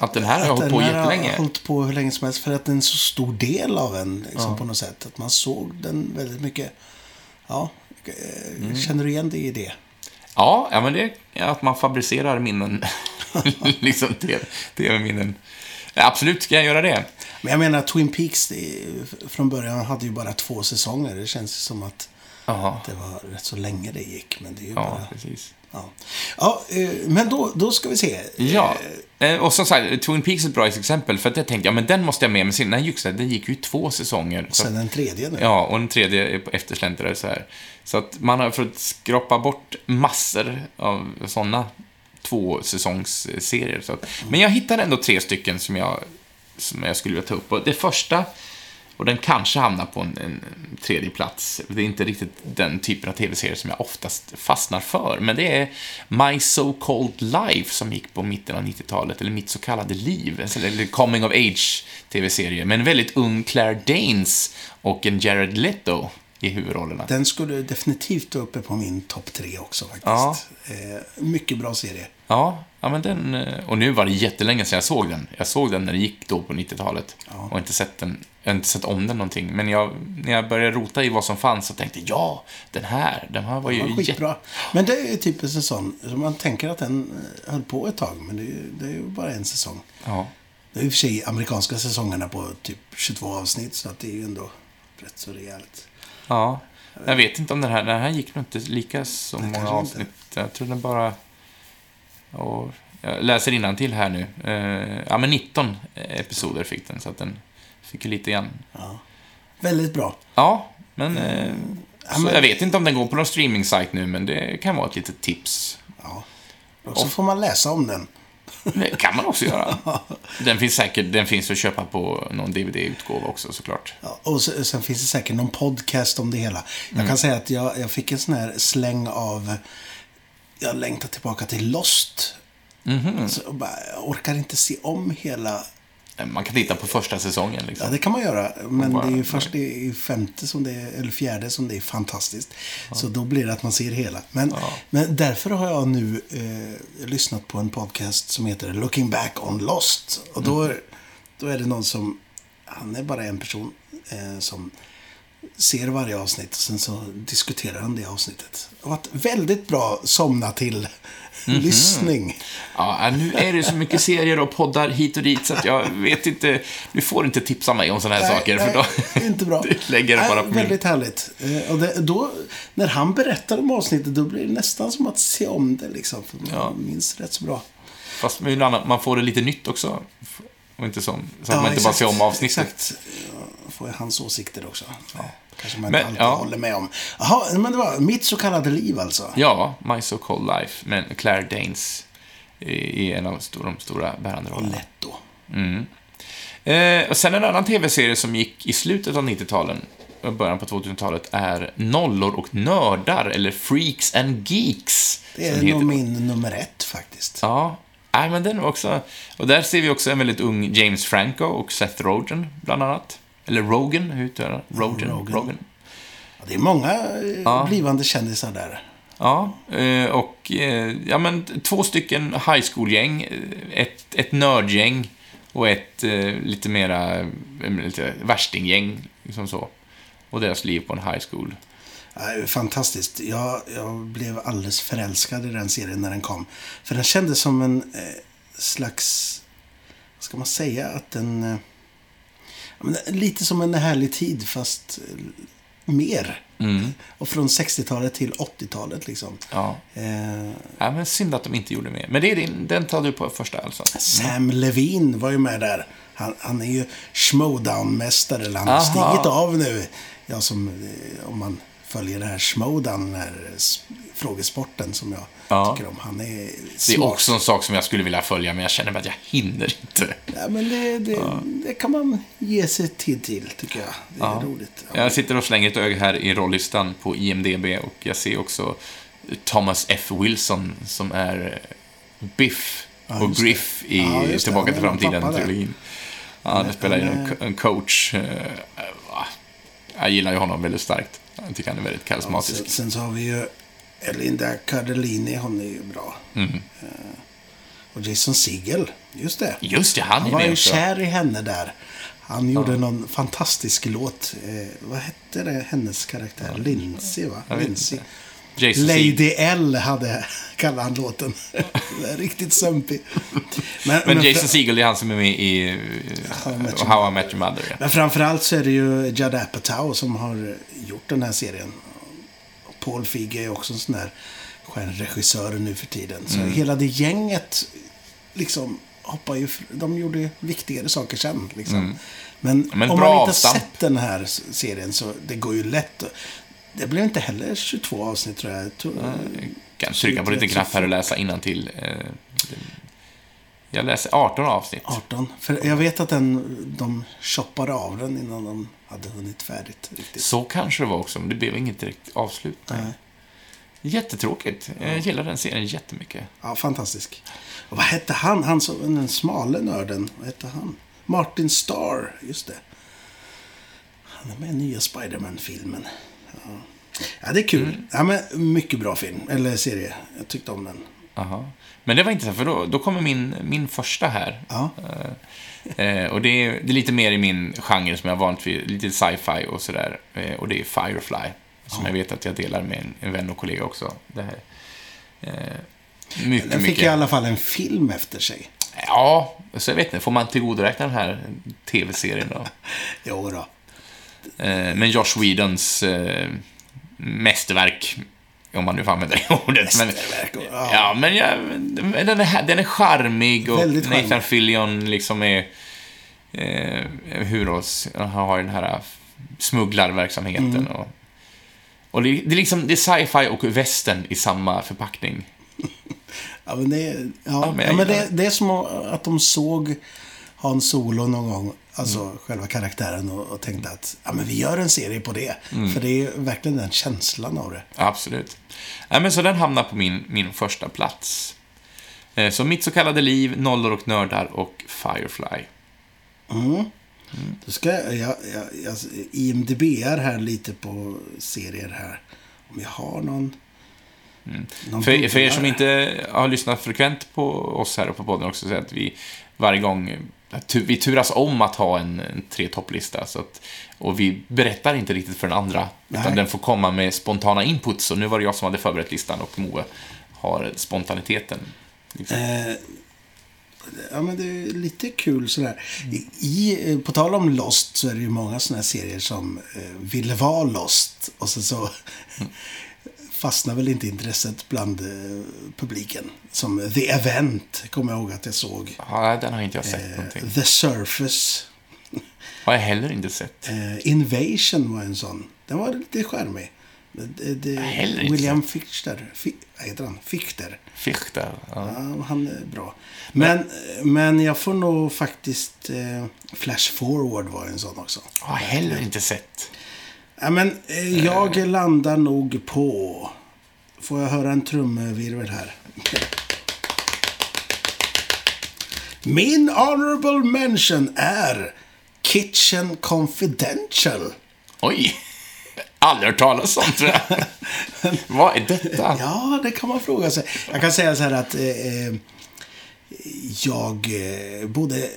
Att den här har hållit den på jättelänge. har hållit på hur länge som helst för att det är en så stor del av en liksom, på något sätt. Att man såg den väldigt mycket. Ja, eh, Mm. känner du igen dig i det? Ja, ja men det är att man fabricerar minnen. <laughs> liksom tv-minnen. Absolut ska jag göra det. Men jag menar Twin Peaks det, från början hade ju bara två säsonger. Det känns som att Jaha. det var rätt så länge det gick. Men det är ju Ja, bara... precis. Ja, ja eh, men då, då ska vi se. Ja, eh, och som sagt, Twin Peaks är ett bra exempel, för att jag tänkte, ja men den måste jag med, men sen, nej, just det, den gick ju två säsonger. Så, Sen den tredje nu. ja, och den tredje eftersläntrare så här. Så att man har fått skrapa bort massor av sådana två säsongsserier. Så att, men jag hittade ändå tre stycken som jag, som jag skulle vilja ta upp. Och det första, och den kanske hamnar på en, en tredje plats. Det är inte riktigt den typen av tv-serier som jag oftast fastnar för. Men det är My So Called Life som gick på mitten av 90-talet, eller Mitt så kallade liv. Eller Coming of Age tv-serie. Med en väldigt ung Claire Danes och en Jared Leto i huvudrollerna. Den skulle definitivt vara uppe på min topp tre också faktiskt. Ja. Eh, mycket bra serie. Ja, ja men den... eh, Och nu var det jättelänge sedan jag såg den. Jag såg den när det gick då på 90-talet. Och inte sett den, jag har inte sett om den någonting. Men jag, när jag började rota i vad som fanns så tänkte jag, ja, den här, den här var ju Den var skitbra. Men det är typiskt en sån, så man tänker att den eh, höll på ett tag, men det det är ju bara en säsong. Ja. Det är i och för sig amerikanska säsongerna på typ 22 avsnitt, så att det är ju ändå rätt så rejält. Ja. Jag vet inte om den här, den här gick nog inte lika så Nej, många kanske inte. avsnitt. Jag tror den bara... Och jag läser till här nu. Eh, Ja, men 19 episoder fick den, så att den fick lite grann Väldigt bra. Ja, men... Eh, Mm. Ja, men- jag vet inte om den går på någon streaming-sajt nu, men det kan vara ett litet tips. Ja. Och så får man läsa om den. Det kan man också göra. <laughs> Den finns säkert den finns att köpa på någon DVD-utgåva också, såklart. Ja, och sen finns det säkert någon podcast om det hela. Jag Mm. kan säga att jag, jag fick en sån här släng av... Jag längtar tillbaka till Lost. Mhm. Så jag, bara, jag orkar inte se om hela... Man kan titta på första säsongen, Ja, liksom. det kan man göra. Men bara- det är ju först i, femte som det är, eller fjärde som det är fantastiskt. Så då blir det att man ser hela. Men, men därför har jag nu eh, lyssnat på en podcast som heter Looking Back on Lost. Och då, Mm. då är det någon som, han är bara en person eh, som ser varje avsnitt och sen så diskuterar han det avsnittet. Det har varit väldigt bra somna till Mhm. lyssning. Ja, nu är det så mycket serier och poddar hit och dit, så att jag vet inte... Du får inte tipsa mig om sådana här saker, för då... nej, inte bra. <laughs> Det lägger det bara Nej, på min... Väldigt härligt. Eh, Och det, då, när han berättar om avsnittet, då blir det nästan som att se om det. Liksom, för man Ja. minns rätt så bra. Fast man får det lite nytt också. Och inte som, så att Ja, man inte bara exakt. ser om avsnittet. Exakt. Ja, får jag hans åsikter också. Kanske man Men, inte alltid ja. håller med om. Jaha, men det var mitt så kallade liv alltså. Ja, My So Called Life med Claire Danes. i en av de stora bärande Och rollerna. lätt då. Eh, och sen en annan tv-serie som gick i slutet av 90-talen och början på 2000-talet är Nollor och nördar, eller Freaks and Geeks. Det är nog min nummer ett faktiskt. Ja, nej, men den också... Och där ser vi också en väldigt ung James Franco och Seth Rogen, bland annat. Eller Rogen, hur uttalar jag Rogen? Rogen. Rogen. Ja, det är många eh, Ja. blivande kändisar där. Ja, eh, och eh, ja, men två stycken high school-gäng, ett, ett nördgäng och ett lite mera lite värstinggäng, liksom så. Och deras liv på en high school. Fantastiskt. Jag, jag blev alldeles förälskad i den serien när den kom. För den kändes som en eh, slags... Vad ska man säga? Att den... Eh, lite som en härlig tid, fast eh, mer. Mm. Och från 60-talet till 80-talet liksom. Ja. Eh, ja, men synd att de inte gjorde mer. Men det är din, den tar du på första alltså? Sam Levine var ju med där. Han, han är ju Schmodown-mästare. eller Han har stigit av nu. Ja, som, eh, om man följer det här Schmodown, den här frågesporten som jag Ja. tycker om. Han är Det är smart. också en sak som jag skulle vilja följa, men jag känner att jag hinner inte. Ja, men det, det, det kan man ge sig tid till, tycker jag. Det är Ja. roligt. Ja. Jag sitter och slänger ett öga här i rollistan på IMDB och jag ser också Thomas F. Wilson som är Biff Ja, och. Griff i Ja. Tillbaka till framtiden-trilogin. Ja, han spelar ju en, coach. eh. Jag gillar ju honom väldigt starkt. Jag tycker han är väldigt karismatisk. Sen, sen så har vi ju Elinda Cardellini, hon är ju bra. Mm. Eh, och Jason Segel, just det. Just det, han Han var ju också. kär i henne där. Han gjorde någon fantastisk låt. Eh, vad hette det, hennes karaktär? Lindsay, va? Lindsay. Lady L hade, <laughs> kallade han låten. <laughs> Riktigt sumpig. Men, Men men, Jason Segel är han som är med i Your How I Met Your Mother. Ja. men framförallt så är det ju Judd Apatow som har gjort den här serien. Paul Feig är också en sån där stjärnregissör nu för tiden. Så Mm. hela det gänget liksom hoppar ju... De gjorde viktigare saker sen. Liksom. Men, Mm. Men om bra man inte avstamp. sett den här serien så det går ju lätt. Det blev inte heller 22 avsnitt tror jag. jag tror, Kan trycka på lite knapp här och läsa innantill. Jag läser 18 avsnitt. 18. För jag vet att den, de choppade av den innan de hade hunnit färdigt. Riktigt. Så kanske det var också, men det blev inget direkt avslut. Nej. Jättetråkigt. Jag gillar den serien jättemycket. Ja, fantastisk. Och vad hette han? Han som, den smale nörden. Vad hette han? Martin Starr, just det. Han är med i nya Spiderman-filmen. Ja. ja, det är kul. Ja, men mycket bra film. Eller serie. Jag tyckte om den. Aha. Men det var intressant, för då, då kommer min, min första här. Ja. Eh, och det är, det är lite mer i min genre som jag har vant vid, lite sci-fi och sådär. Eh, och det är Firefly, som jag vet att jag delar med en, en vän och kollega också. Det här. Eh, mycket, Den fick mycket. i alla fall en film efter sig. Ja, så jag vet inte, får man tillgodoräkna den här tv-serien då? <laughs> Jo då. Eh, men Josh Whedons eh, mästerverk, om man nu får använda det <laughs> ordet. Men, ja. ja, men ja, den, är, den är charmig och Väldigt charmig. Nathan Fillion liksom är... Eh, han har den här smugglarverksamheten Mm. och... Och det, det är liksom, det är sci-fi och western i samma förpackning. <laughs> Ja, men det, ja, Ja, men ja, jag men det, det är som att de såg Hans Solo någon gång, alltså Mm. själva karaktären, och, och tänkte att ja, men vi gör en serie på det. Mm. För det är verkligen den känslan av det. Absolut. Ja, men så den hamnar på min, min första plats. Eh, Så mitt så kallade liv, Nollor och nördar och Firefly. Mm. Då ska jag, jag, jag, jag IMDB är här lite på serier här. Om jag har någon... någon Mm. För, för er som inte har lyssnat frekvent på oss här och på podden också, så att vi varje gång vi turas om att ha en, en tre topplista. Så att, och vi berättar inte riktigt för den andra, utan Nej. den får komma med spontana inputs. Och nu var det jag som hade förberett listan och Moe har spontaniteten. Liksom. Eh, ja, men det är lite kul sådär. I, eh, på tal om Lost så är det ju många sådana här serier som eh, ville vara Lost. Och sen så fastnar väl inte intresset bland eh, publiken. Som The Event, kommer jag ihåg att jag såg. Ja, den har inte jag sett Eh, någonting. The Surface. <laughs> Har jag heller inte sett. Eh, Invasion var en sån. Den var lite charmig. Det, det, William Fichter. Fi, vad heter han? Fichter. Fichter. Ja. Ja, han är bra. Men, men jag får nog faktiskt... Eh, Flash Forward var en sån också. Har heller inte sett. Ja, men eh, jag landar nog på... Får jag höra en trumvirvel här? Min honorable mention är Kitchen Confidential. Oj! Aldrig hört talas om, tror jag. <laughs> Vad är detta? Ja, det kan man fråga sig. Jag kan säga så här att eh, eh, jag eh, bodde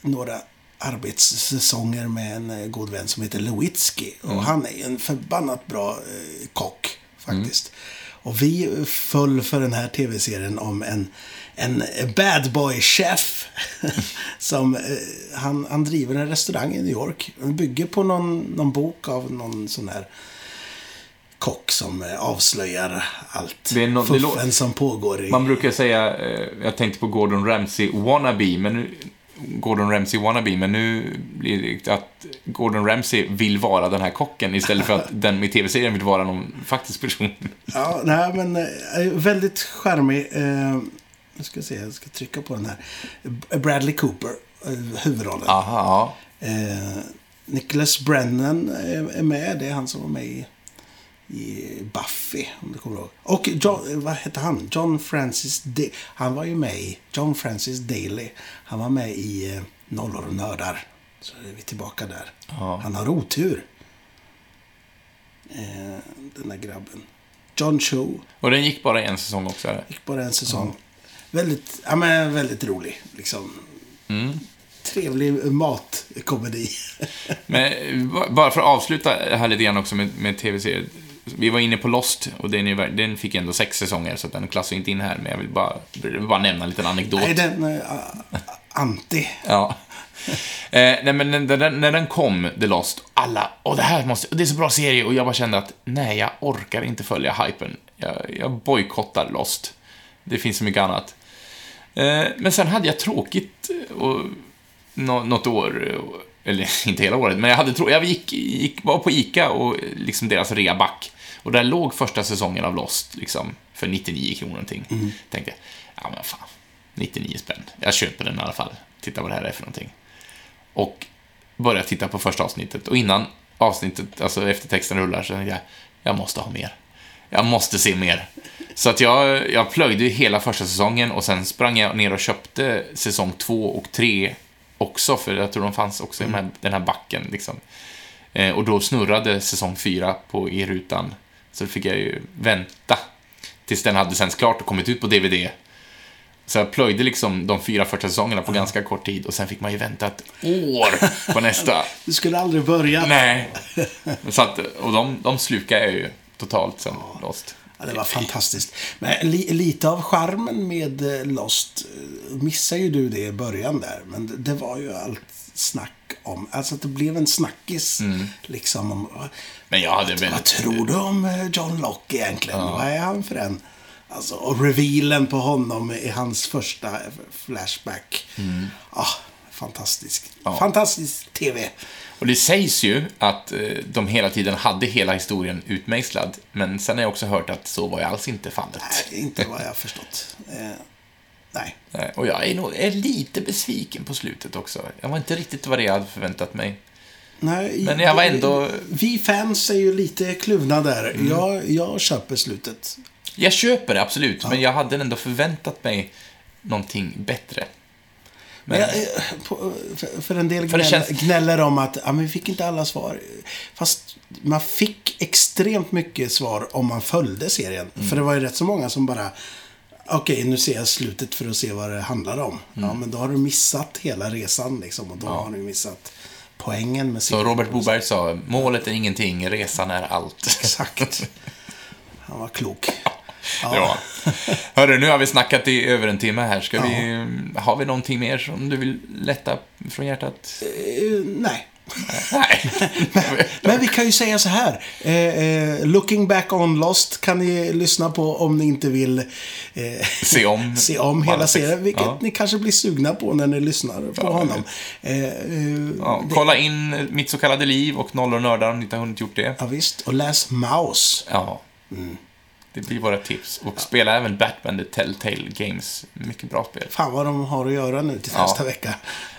några arbetssäsonger med en eh, god vän som heter Lewitsky. Och han är en förbannat bra eh, kock, faktiskt. Och vi föll för den här tv-serien om en, en bad boy-chef. <laughs> som, eh, han, han driver en restaurang i New York. Den bygger på någon, någon bok av någon sån här kock som eh, avslöjar allt Det är lå- fuffen som pågår i... Man brukar säga, eh, jag tänkte på Gordon Ramsay wannabe, men nu, Gordon Ramsay wannabe, men nu blir det att Gordon Ramsay vill vara den här kocken istället för att <laughs> den i tv-serien vill vara någon faktisk person. Ja, nej, men eh, väldigt charmig. Eh, nu ska jag se, jag ska trycka på den här. Bradley Cooper, eh, huvudrollen. Aha, ja. Eh, Nicholas Brennan är, med. Det är han som var med i Buffy, om du kommer ihåg. Och John, eh, vad hette han? John Francis Da- Han var ju med i John Francis Daly. Han var med i eh, Nollor och nördar. Så är vi tillbaka där. Ja. Han har otur. Eh, den där grabben. John Cho. Och den gick bara en säsong också, eller? Gick bara en säsong. Väldigt, ja, men väldigt rolig. Liksom. Mm. Trevlig matkomedi. <laughs> Men ba- bara för att avsluta här lite grann också med, med tv-serier. Vi var inne på Lost och den, är, den fick ändå sex säsonger så den klassar inte in här. Men jag vill bara, vill bara nämna en liten anekdot. Nej, den... Uh, anti. <laughs> Ja. Eh, nej, men när den, när den kom, The Lost, alla, och det här måste, det är så bra serie, och jag bara kände att nej, jag orkar inte följa hypen. Jag, jag bojkottar Lost. Det finns så mycket annat. Eh, men sen hade jag tråkigt eh, och, nå, något år, eh, eller <laughs> inte hela året, men jag hade jag gick, gick, var på ICA och liksom deras reaback. Och där låg första säsongen av Lost, liksom, för 99 kronor någonting. Tänkte, ja men fan, 99 spänn. Jag köper den i alla fall. Titta vad det här är för någonting. Och börjar titta på första avsnittet. Och innan avsnittet, alltså eftertexten rullar, så tänkte jag, jag måste ha mer. Jag måste se mer. Så att jag, jag plöjde hela första säsongen och sen sprang jag ner och köpte säsong två och tre också, för jag tror de fanns också i den här, den här backen. Liksom. Eh, och då snurrade säsong fyra på i rutan. Så fick jag ju vänta tills den hade sänds klart och kommit ut på DVD. Så jag plöjde liksom de fyra första säsongerna på ganska kort tid och sen fick man ju vänta ett år på nästa. <laughs> Du skulle aldrig börja. Nej. <laughs> Så att, och de, de slukar jag ju totalt sen, Lost. Ja, det var fantastiskt. Men li, lite av charmen med eh, Lost eh, missar ju du det i början där. Men det var ju allt snack om, alltså att det blev en snackis. Liksom om, vad- Men jag hade vad väldigt... tror du om eh, John Locke egentligen? Vad är han för en? Alltså, och revealen på honom i hans första flashback. Ah, fantastisk. Ja. Fantastisk TV. Och det sägs ju att eh, de hela tiden hade hela historien utmejslad, men sen har jag också hört att så var ju alls inte fallet. Nej, inte vad jag har förstått. Nej. Eh, Och jag är nog är lite besviken på slutet också. Jag var inte riktigt vad jag hade förväntat mig. Nej, Men jag var ändå- Vi fans är ju lite kluvna där. Jag, jag köper slutet. Jag köper det, absolut, men jag hade ändå förväntat mig någonting bättre. Men jag, eh, för, en del gnäller, känns- gnäller om att ja, men vi fick inte alla svar. Fast man fick extremt mycket svar om man följde serien. Mm. För det var ju rätt så många som bara Okej, nu ser jag slutet för att se vad det handlar om. Mm. Ja, men då har du missat hela resan liksom. Och då har du missat poängen med Så. Robert Boberg sa, målet är ingenting, resan är allt. Exakt. Han var klok. <laughs> Ja. Hörru, nu har vi snackat i över en timme här. Ska vi, har vi någonting mer som du vill lätta från hjärtat? Eh, nej, Nej. Men vi kan ju säga så här. Eh, eh, Looking back on Lost kan ni lyssna på om ni inte vill eh, Se om. <laughs> se om hela serien. Vilket Ja. ni kanske blir sugna på när ni lyssnar på Ja, honom. Eh, eh, Ja, kolla in Mitt så kallade liv och Nollor och nördar om ni inte har hunnit gjort det. ja, visst. Och läs Mouse. Ja. Mm. Det blir våra tips. Och spela även Batman The Telltale Games. Mycket bra spel. Fan vad de har att göra nu till Ja. nästa vecka.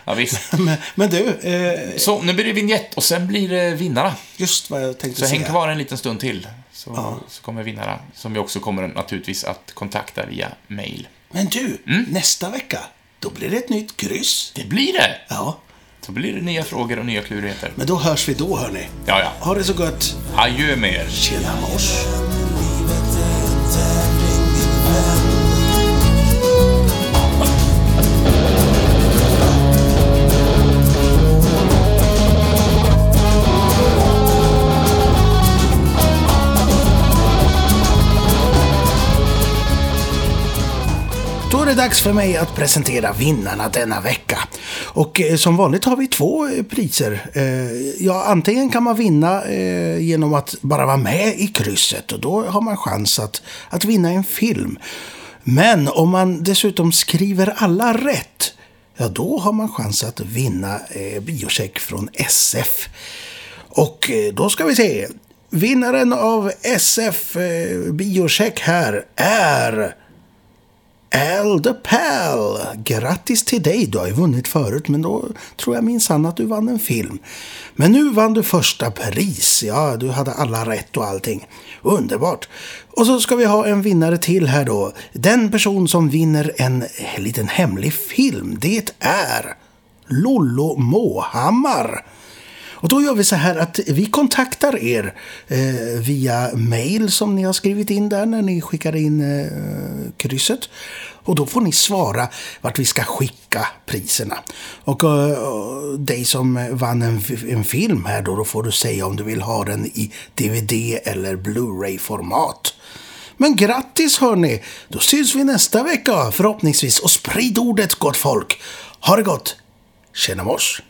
Ja, visst. <laughs> Men, men du, eh, Så, nu blir det vignett och sen blir det vinnarna. just vad jag tänkte Så häng säga. kvar en liten stund till. Så, så kommer vinnarna, som vi också kommer naturligtvis att kontakta via mail. Men du, Mm. nästa vecka, då blir det ett nytt kryss. Det blir det! Ja, Så blir det nya frågor och nya klurigheter. men då hörs vi då hörni. Ja, ja. Ha det så gott. Adjö med er. Tjena mors. Dags för mig att presentera vinnarna denna vecka. Och eh, som vanligt har vi två eh, priser. Eh, ja, antingen kan man vinna genom att bara vara med i krysset och då har man chans att, att vinna en film. Men om man dessutom skriver alla rätt, ja då har man chans att vinna eh, biocheck från SF. Och då ska vi se. Vinnaren av SF eh, biocheck här är Al the Pal. Grattis till dig. Du har ju vunnit förut, men då tror jag minsann att du vann en film. Men nu vann du första pris. Ja, du hade alla rätt och allting. Underbart. Och så ska vi ha en vinnare till här då. Den person som vinner en liten hemlig film, det är Lollo Måhammar. Och då gör vi så här att vi kontaktar er eh, via mail som ni har skrivit in där när ni skickar in eh, krysset. Och då får ni svara vart vi ska skicka priserna. Och eh, och dig som vann en, en film här då, då får du säga om du vill ha den i DVD eller Blu-ray-format. Men grattis hörni! Då syns vi nästa vecka förhoppningsvis och sprid ordet gott folk. Ha det gott! Tjena mors!